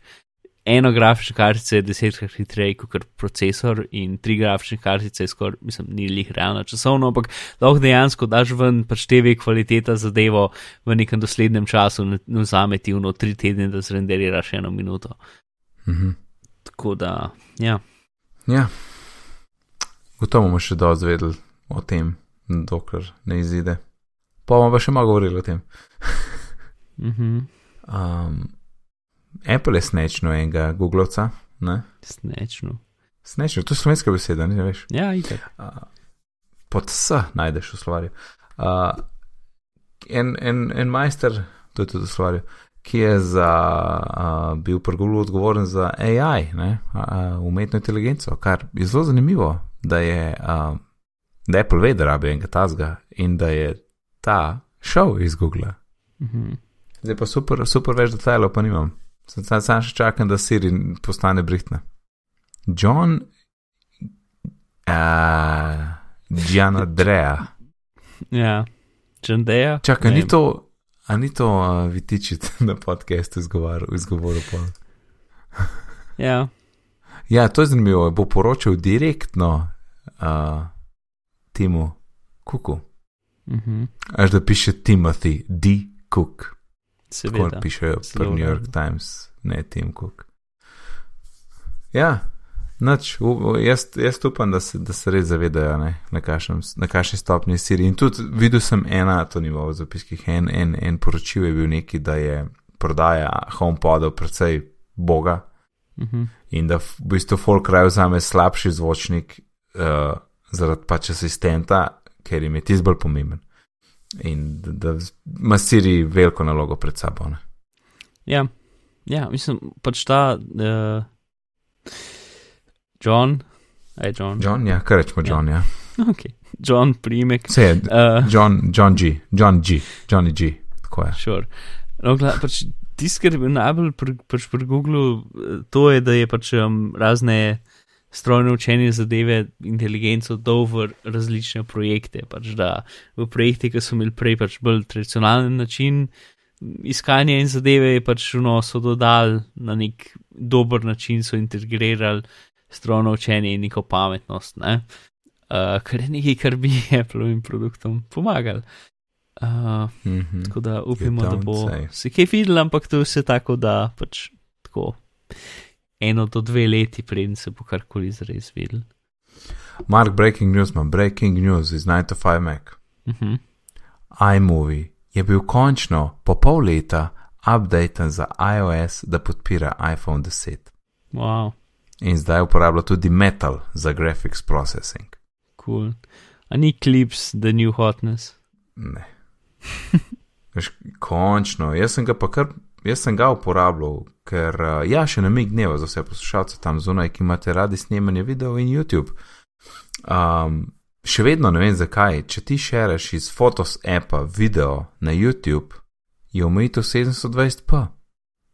eno grafično kartico je desetkrat hitreje kot procesor in tri grafične kartice je skoraj, mislim, ni lih realno časovno, ampak lahko dejansko daš ven pač TV kvaliteta zadevo v nekem doslednem času, ne vzame ti uno tri tedne, da zrenderiraš eno minuto. Mhm. Tako da, ja. Ja, gotovo bomo še dosti vedeli o tem, dokler ne izide. Pa bomo pa še malo govorili o tem. Mhm. Um, Apple je snečno enega Googlovca, ne? Snečno. Snečno, to je slovenska beseda, ne veš. Ja, itek. Uh, pod S najdeš v slovarju. Uh, en, en, en majster, to je tudi v slovarju, ki je za, uh, bil pri Google odgovoren za AI, ne, uh, umetno inteligenco, kar je zelo zanimivo, da je uh, da Apple ve, da rabi enega tazga in da je ta šel iz Google. Mhm. Zdaj pa super, super več detajlov, pa nimam. Sam, sam, sam še čakam, da Siri postane brihtna. John, uh, Gian Andrea. Ja, Čandeja. Čakaj, Ne ni to, a ni to uh, vitičit na podkastu izgovoril, izgovoril pa. Ja, Ja, to je zanimivo, bo poročal direktno uh, Timu Cooku. mhm. Až da piše Timothy D. Cook. Tako seveda. pišejo pri New York. Times, ne Tim Cook. Ja, Nač, jaz, jaz upam, da se, da se res zavedajo, ne, na, kakšnem, na kakšni stopni Siri. In tudi videl sem ena, to ni bilo v zapiskih, en, en, en poročil je bil neki, da je prodaja HomePodov precej boga Uh -huh. in da v bistvu folk raje vzame slabši zvočnik uh, zaradi pač asistenta, ker jim je tisti bolj pomemben. In da, da ima Siri veliko nalogo pred sabo. Ne. Ja, ja, mislim, pač ta uh, John, aj John. John, ja, kar rečemo John, ja. Ok, John primek. Vse je Uh, John, John G, John G, Johnny G, tako je. sure. no, gled, pač tisto, kar je najbolj pri, pač pri Googlu, to je, da je pač um, razne strojno učenje zadeve, inteligenco dal v različne projekte. Pač da v projekte, ki so imeli prej pač bolj tradicionalen način iskanja in zadeve, je pač no, so dodali na nek dober način, so integrirali strojno učenje in neko pametnost. Ne? Uh, kar je nekaj, kar bi Appleovim produktom pomagali. Uh, Mhm. tako da upamo, da bo se kaj videl, ampak to je vse tako, da pač tako eno do dve leti, preden se bo karkoli zares videl. Mark, breaking news, man, breaking news iz 9 to 5 Mac. Uh -huh. iMovie je bil končno po pol leta updaten za iOS, da podpira iPhone 10. Wow, In zdaj uporablja tudi Metal za graphics processing. cool. A ni clips, the new hotness. Ne. Veš, končno, jaz sem ga pa kar, jaz sem ga uporabljal, ker uh, ja, še namig dneva za vse poslušalce tam zunaj, ki imate radi snemanje video in YouTube. Um, še vedno ne vem zakaj, če ti šereš iz Photos appa video na YouTube, je omejitev 720p.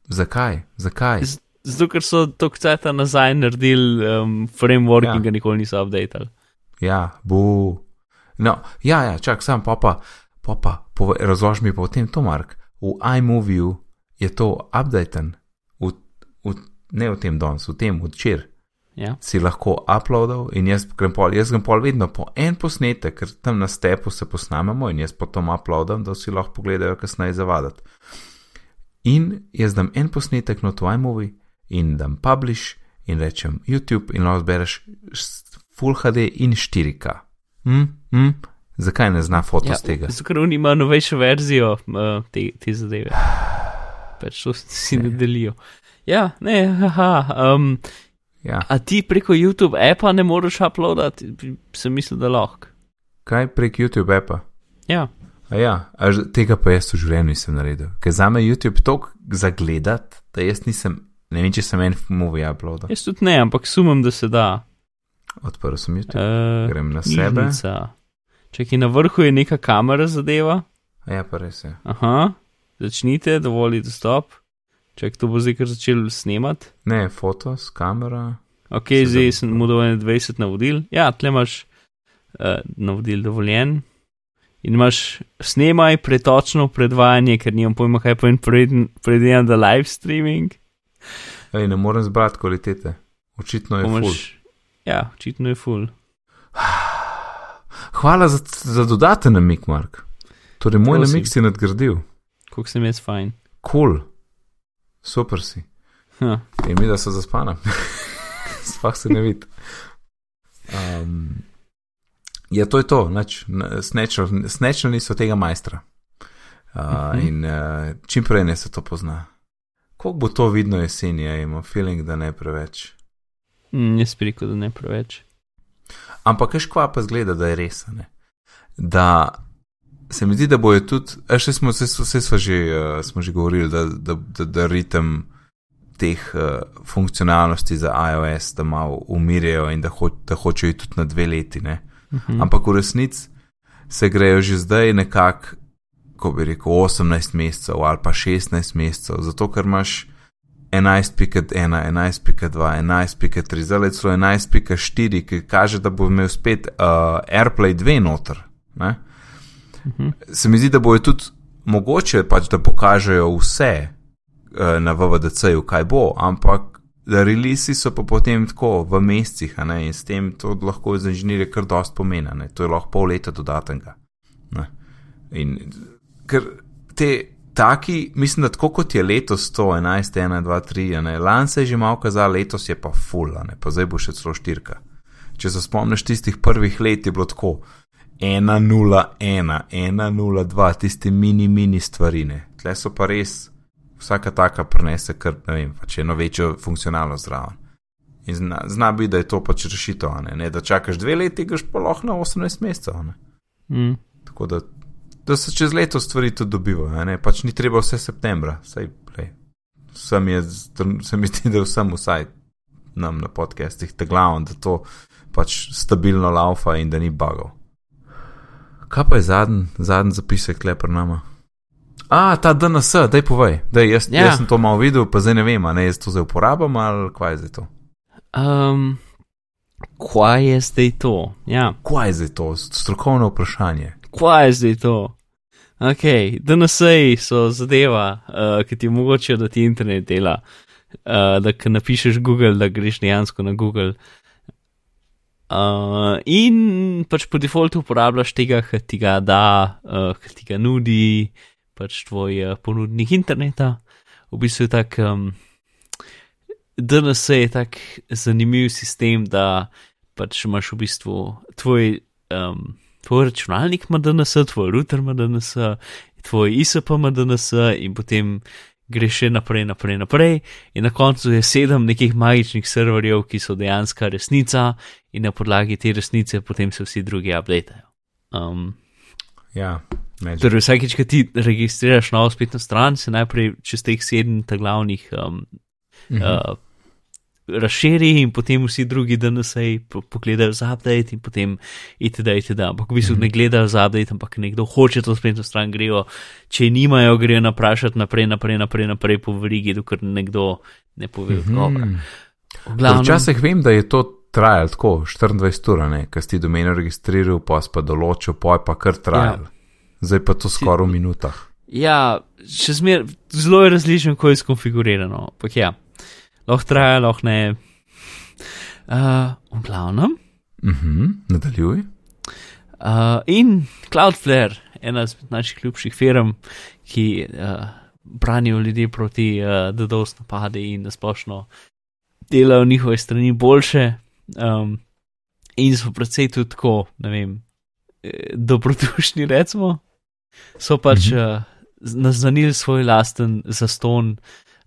Zakaj? Zakaj? Z- Zato, ker so to kceta nazaj naredili um, framework Ja. in ga nikoli niso updatali. Ja, bu. No, ja, ja, čak, sam pa pa, pa, razloži mi pa o tem, to Mark. V iMoviju je to updaten, v, v, ne v tem danes, v tem včeraj. Ja. Si lahko uploadal in jaz grem pol, jaz grem pol vedno po en posnetek, ker tam na stepu se posnamemo in jaz potom uploadam, da vsi lahko pogledajo, kasneje zavadati. In jaz dam en posnetek not v iMovie in dam publish in rečem YouTube in lahko zbereš Full HD in 4K. Hm, hm, zakaj ne zna foto Ja, z tega? zato, ker oni imajo novejšo verzijo uh, te, te zadeve. Pač to si ne delijo. Ja, ne, haha. Um, Ja. a ti preko YouTube appa ne moreš uploadati, sem mislil, da lahko. Kaj prek YouTube appa? Ja, A ja, a tega pa jaz v življenju nisem naredil. Ker za me YouTube toliko zagledat, da jaz nisem, ne vem, če sem en movie uploadal. jaz tudi ne, ampak sumem, da se da. Odprl sem YouTube, Uh, grem na sebe. Če ki na vrhu je neka kamera zadeva, A ja, pa res je. aha, začnite, dovolj dostop. Če to bo zdaj kar začel snemati. Ne, fotos, kamera. Ok, Se zdaj zabi- sem mu dovoljen 20 navodil. Ja, tle imaš uh, navodil dovoljen. In imaš snemaj pretočno predvajanje, ker nimam pojma, kaj pomeni predvidevam, da live streaming. Ej, ne morem zbrati kvalitete. Očitno je full. Pomaš, ja, očitno je full. Hvala za, za dodaten namik, Mark. Torej, moj Prosim. namik si nadgradil. Koliko sem jaz fajn. Kul, cool. super si. Ha, In mi, da so zaspana. Spah se ne vidi. Um, ja, to je to, snečali so tega majstra. Uh, Mhm. in uh, čim prej ne se to pozna. Kako bo to vidno jeseni, ja, imam feeling, da ne preveč. mm, jaz rekel, da ne preveč. Ampak kaj škva pa zgleda, da je res. Ne? Da se mi zdi, da bojo tudi, še smo, se, vse smo že, uh, smo že govorili, da, da, da, da ritem teh uh, funkcionalnosti za iOS, da malo umirjajo in da, ho, da hočejo tudi na dve leti. Ne? Mhm. Ampak v resnici se grejo že zdaj nekako, ko bi rekel, 18 mesecev ali pa 16 mesecev, zato ker imaš 11.1, 11.2, 11.3, zdaj celo 11.4, ki kaže, da bo imel spet uh, AirPlay 2 noter. Ne? Mhm. Se mi zdi, da bojo tudi mogoče pač, da pokažejo vse uh, na VVDC-ju, kaj bo, ampak releasi so pa potem tako v mesecih, ne, in s tem to lahko za inženirje kar dost pomeni, ne, to je lahko pol leta dodatnega. Ne. In ker te taki, mislim, da tako kot je letos 111, 1, 2, 3, ne, lan se je že malo kazal, letos je pa full, ne, pa zdaj bo še celo štirka. Če se spomniš tistih prvih let, je bilo tako 1-0-1, 1-0-2, tiste mini, mini stvarine. Tle so pa res, vsaka taka prenese kar, ne vem, pač eno večjo funkcionalnost zraven. In zna, zna biti, da je to pač rešitev, ne? ne, da čakaš dve leti, greš pa lahko na 18 mesecev. Mm. Tako da, da se čez leto stvari tudi dobivajo, ne, pač ni treba vse septembra, saj play. Sem je, se mi zdi, da vsem vsaj nam na podcastih te glavno, da to pač stabilno laufa in da ni bagov. Kaj pa je zadnji, zadnji zapisek le pred nama? A, ta DNS, daj povej, da jaz, Ja. jaz sem to malo videl, pa zdaj ne vem, a ne jaz to zdaj uporabljam ali kaj je zdaj to. Um, kaj je zdaj to? Ja, Kaj je zdaj to? Strokovno vprašanje. kaj je zdaj to? Ok, DNS-ji so zadeva, uh, ki ti omogočajo, da ti internet dela. Uh, da, ko napišeš Google, da greš dejansko na Google. Uh, in pač po defaultu uporabljaš tega, ki ti ga da, uh, ki ti ga nudi, pač tvoj uh, ponudnik interneta. V bistvu je tak, um, DNS je tak zanimiv sistem, da pač imaš v bistvu tvoj, um, tvoj računalnik ima DNS, tvoj router ima DNS, tvoj ISP ima DNS in potem greš še naprej, naprej, naprej. In na koncu je sedem nekih magičnih serverjev, ki so dejansko resnica, in na podlagi te resnice potem se vsi drugi updateajo. Um, Ja, magic. torej, vsakeč, ko ti registriraš novo spletno stran, se najprej čez teh sedem glavnih um, Mhm. uh, razširi in potem vsi drugi DNS-ji po- pogledajo za update in potem itd. itd. Ampak v bistvu Mhm. ne gledajo za update, ampak nekdo hoče to spletno stran grejo, če nimajo, grejo naprašati naprej, naprej, naprej, naprej po verigi, dokler nekdo ne pove odgovora. Mhm. V glavnem, Včasih vem, da je to trajalo tako 24 ur, ker si domeno registriral, pa si pa določil, pa je pa kar trajalo. Ja. Zdaj pa to skoraj v minutah. Ja, še zmer, zelo je različno, kako je skonfigurirano. Ampak ja, lahko traja, lahko ne. Uh, v glavnem. Mhm, nadaljuj. Uh, in Cloudflare, ena izmed naših ljubših firm, ki uh, branijo ljudi proti uh, DDoS napadi in nasplošno delajo njihove strani boljše, um, in so predvsej tudi tako, ne vem, dobrodušni, recimo, so pač Mhm. uh, naznanili svoj lasten zaston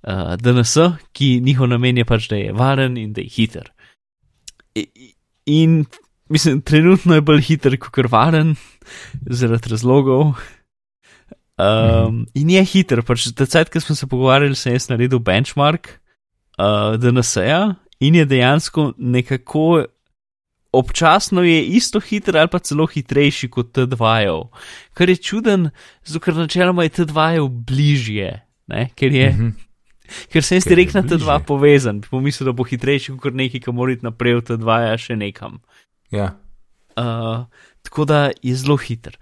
uh, DNS, ki njihov namen je pač, da je varen in da je hiter. In mislim, trenutno je bolj hiter kot varen, zaradi razlogov. Um, in je hiter, pač tecajt, ki smo se pogovarjali, sem jaz naredil benchmark uh, DNS-ja in je dejansko nekako občasno je isto hiter ali pa celo hitrejši kot T2-jev. Kar je čuden, zato ker načeloma je T2-jev bližje, ne? ker je. Mhm. Ker sem jaz Ker je direkt na T2 bližje. povezan, pomislil, da bo hitrejši kot neki, ki mora iti naprej v T2 -ja še nekam. Ja. Uh, tako da je zelo hiter.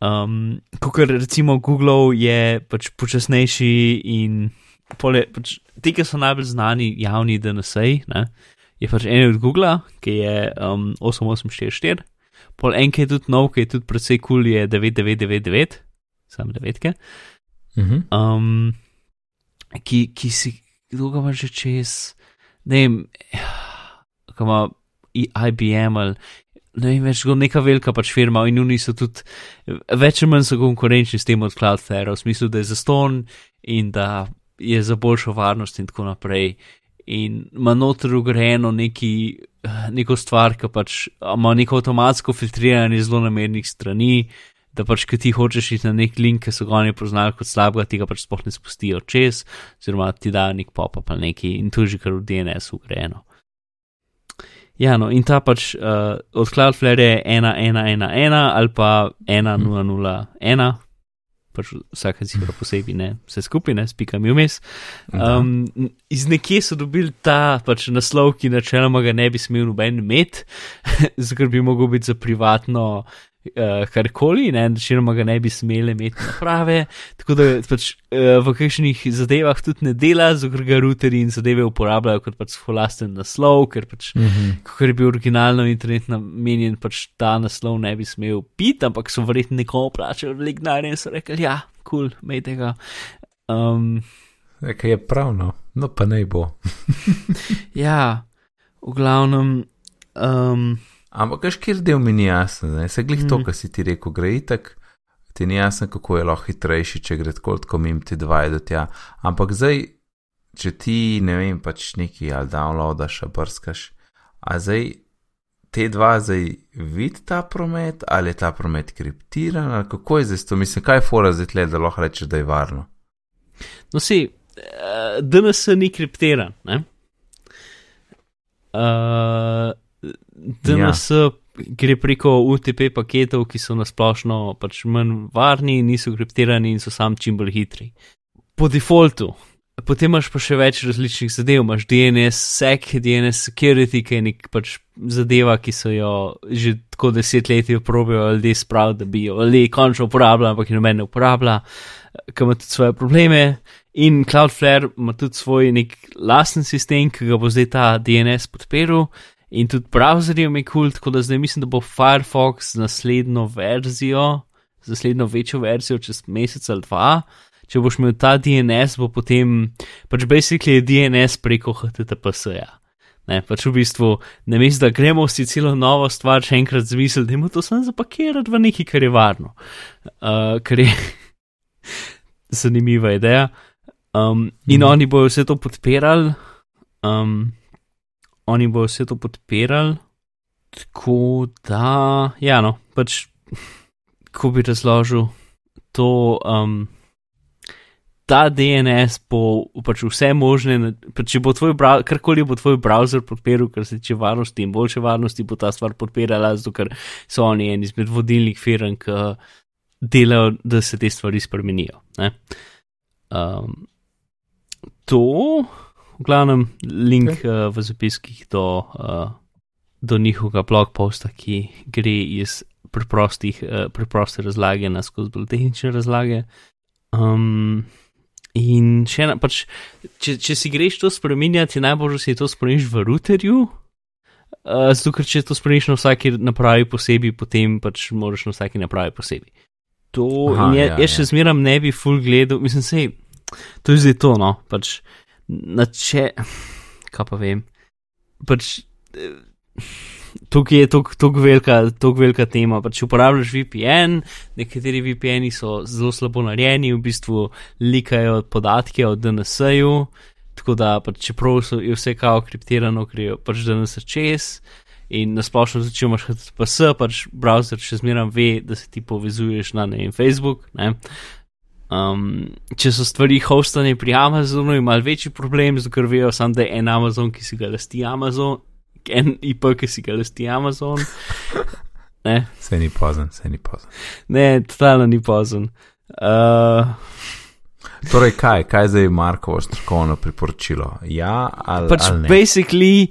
Um, Kot recimo Google je pač počasnejši in pole, pač, ti, ki so najbolj znani javni DNS-ji, ne, je pač en od Google, ki je um, 8844, pol en, ki je tudi nov, ki je tudi precej kul, cool, je 9999, sam devetke. Mhm. Um, ki, ki si, kdo ga ima že čez, ne vem, ko ima IBM ali ne vem več, neka velika pač firma in oni so tudi več ali manj so konkurenčni s tem od Cloudflare, v smislu, da je zaston in da je za boljšo varnost in tako naprej. In ima noter ugrajeno neki, neko stvar, ki pač ima neko avtomatsko filtriranje zelo namernih strani, da pač, ki ti hočeš iti na nek link, ki so ga oni poznali kot slabega, ti ga pač sploh ne spustijo čez, oziroma ti dajo nek pop-up ali neki in to je že kar v DNS ugrajeno. Ja, no, in ta pač uh, od Cloudflare je 1111 ali pa 1001, pač vsaka cifra posebej, ne, vse skupaj, ne, spikam vmes. Um, iz nekje so dobili ta pač naslov, ki načeloma ga ne bi smel noben imeti, zato bi mogel biti za privatno uh, karkoli, ne, načeloma ga ne bi smeli imeti naprave. Tako da pač uh, v kakšnih zadevah tudi ne dela, zato ga routerji in zadeve uporabljajo kot pač svoj lasten naslov, ker pač Mhm. ker je bil originalno internet namenjen, pač ta naslov ne bi smel biti, ampak so verjetno nekomu plačali veliko denarja in so rekli, ja, kul, cool, mejte ga. Um, Nekaj je pravno, no pa ne bo. ja, v glavnem. Um, Ampak, kaj škir del mi ni jasen, ne? se glih to, Mhm. kar si ti rekel, gre itak, ti ni jasno, kako je lahko hitrejši, če gre tako, tako mim ti dva do tja. Ampak zdaj, če ti ne vem, pač neki ali downloadaš, ali brskaš, a zdaj te dva zdaj vidi ta promet, ali je ta promet kriptiran, ali kako je zdaj to, mislim, kaj je fora zdaj tle, da lahko rečeš, da je varno. no, si, uh, DNS ni kriptiran. Ne? Uh, DNS ja. gre preko UTP paketov, ki so nasplošno pač manj varni, niso kriptirani in so sam čim bolj hitri. Po defaultu. Potem imaš pa še več različnih zadev, imaš DNS, SEC, DNS security, ki je nek pač zadeva, ki so jo že tako desetletja probijo ljudje spraviti, da bi jo ljudje končno uporabljali, ampak jo noben ne uporablja, ki ima tudi svoje probleme. In Cloudflare ima tudi svoj nek lasten sistem, ki ga bo zdaj ta DNS podpiral. In tudi browserjem je kul, cool, tako da zdaj mislim, da bo Firefox z naslednjo verzijo, z naslednjo večjo verzijo čez mesec ali dva. Če boš imel ta DNS, bo potem pač basically je DNS preko HTTPS-ja. Ne, pač v bistvu, ne mislim, da gremo vsi celo novo stvar še enkrat zmisliti, da imamo to samo zapakirati v nekaj, kar je varno. Uh, kar je zanimiva ideja. Um, in Mhm. oni bodo vse to podpirali. Um, oni bodo vse to podpirali. Tako da, ja, no, pač, ko bi razložil to. Um, Ta DNS bo pač vse možne, pač če bo tvoj karkoli bo tvoj browser podpiral, kar se tiče varnosti in boljše varnosti, bo ta stvar podpirala, zato ker so oni en izmed vodilnih firm, ki delajo, da se te stvari spremenijo. Um, to, v glavnem, link okay. uh, v zapiskih do, uh, do njihovega blog posta, ki gre iz preprostih, uh, preproste razlage na skozi bolj tehnične razlage. Um, in še ena, pač, če, če si greš to spremenjati, najbolj, da si to spremeniš v routerju. Uh, zato, ker če to spremeniš na vsaki napravi posebej, potem pač moraš na vsaki napravi posebej. To Aha, je, ja, jaz še ja. zmeram ne bi full gledal, mislim, sej, to je zdaj to, no, pač, na če, kaj pa vem, pač, eh, tukaj je tako velika, velika tema, pač uporabljaš VPN, nekateri VPN-i so zelo slabo narejeni, v bistvu likajo podatke o DNS-ju, tako da pač čeprav so, vse kao kriptirano, je pač DNS čez. In nasplošno, če imaš HTTPS, pač browser še zmeraj ve, da se ti povezuješ na ne vem, Facebook. Ne? Um, če so stvari hostane pri Amazonu, je mal večji problem, zato ker vejo samo, da je en Amazon, ki si ga lasti Amazon, en IP, ki si ga lasti Amazon. Ne, Se ni pozen, se ni pozen. ne totalno ni pozen. Uh, Torej, kaj, kaj je zdaj Markovo strokovno priporočilo? Ja, ali, pač ali ne? basically,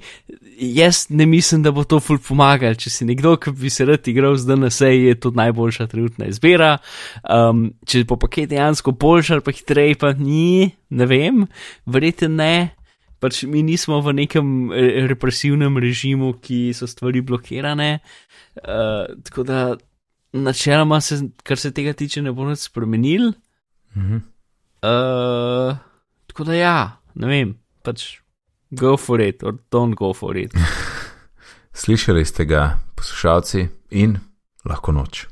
jaz ne mislim, da bo to ful pomagal. Če si nekdo, ki bi se rad igral z DNS, je to najboljša trenutna izbira. Um, če bo paket dejansko boljši ali pa hitreje, pa ni, ne vem, verjete ne. Pač mi nismo v nekem eh, represivnem režimu, ki so stvari blokirane. Uh, tako da, načeloma, se, kar se tega tiče, ne bo nič spremenil. Mhm. Uh, tako da ja, ne vem, pač go for it or don't go for it. Slišali ste ga, poslušalci, in lahko noč.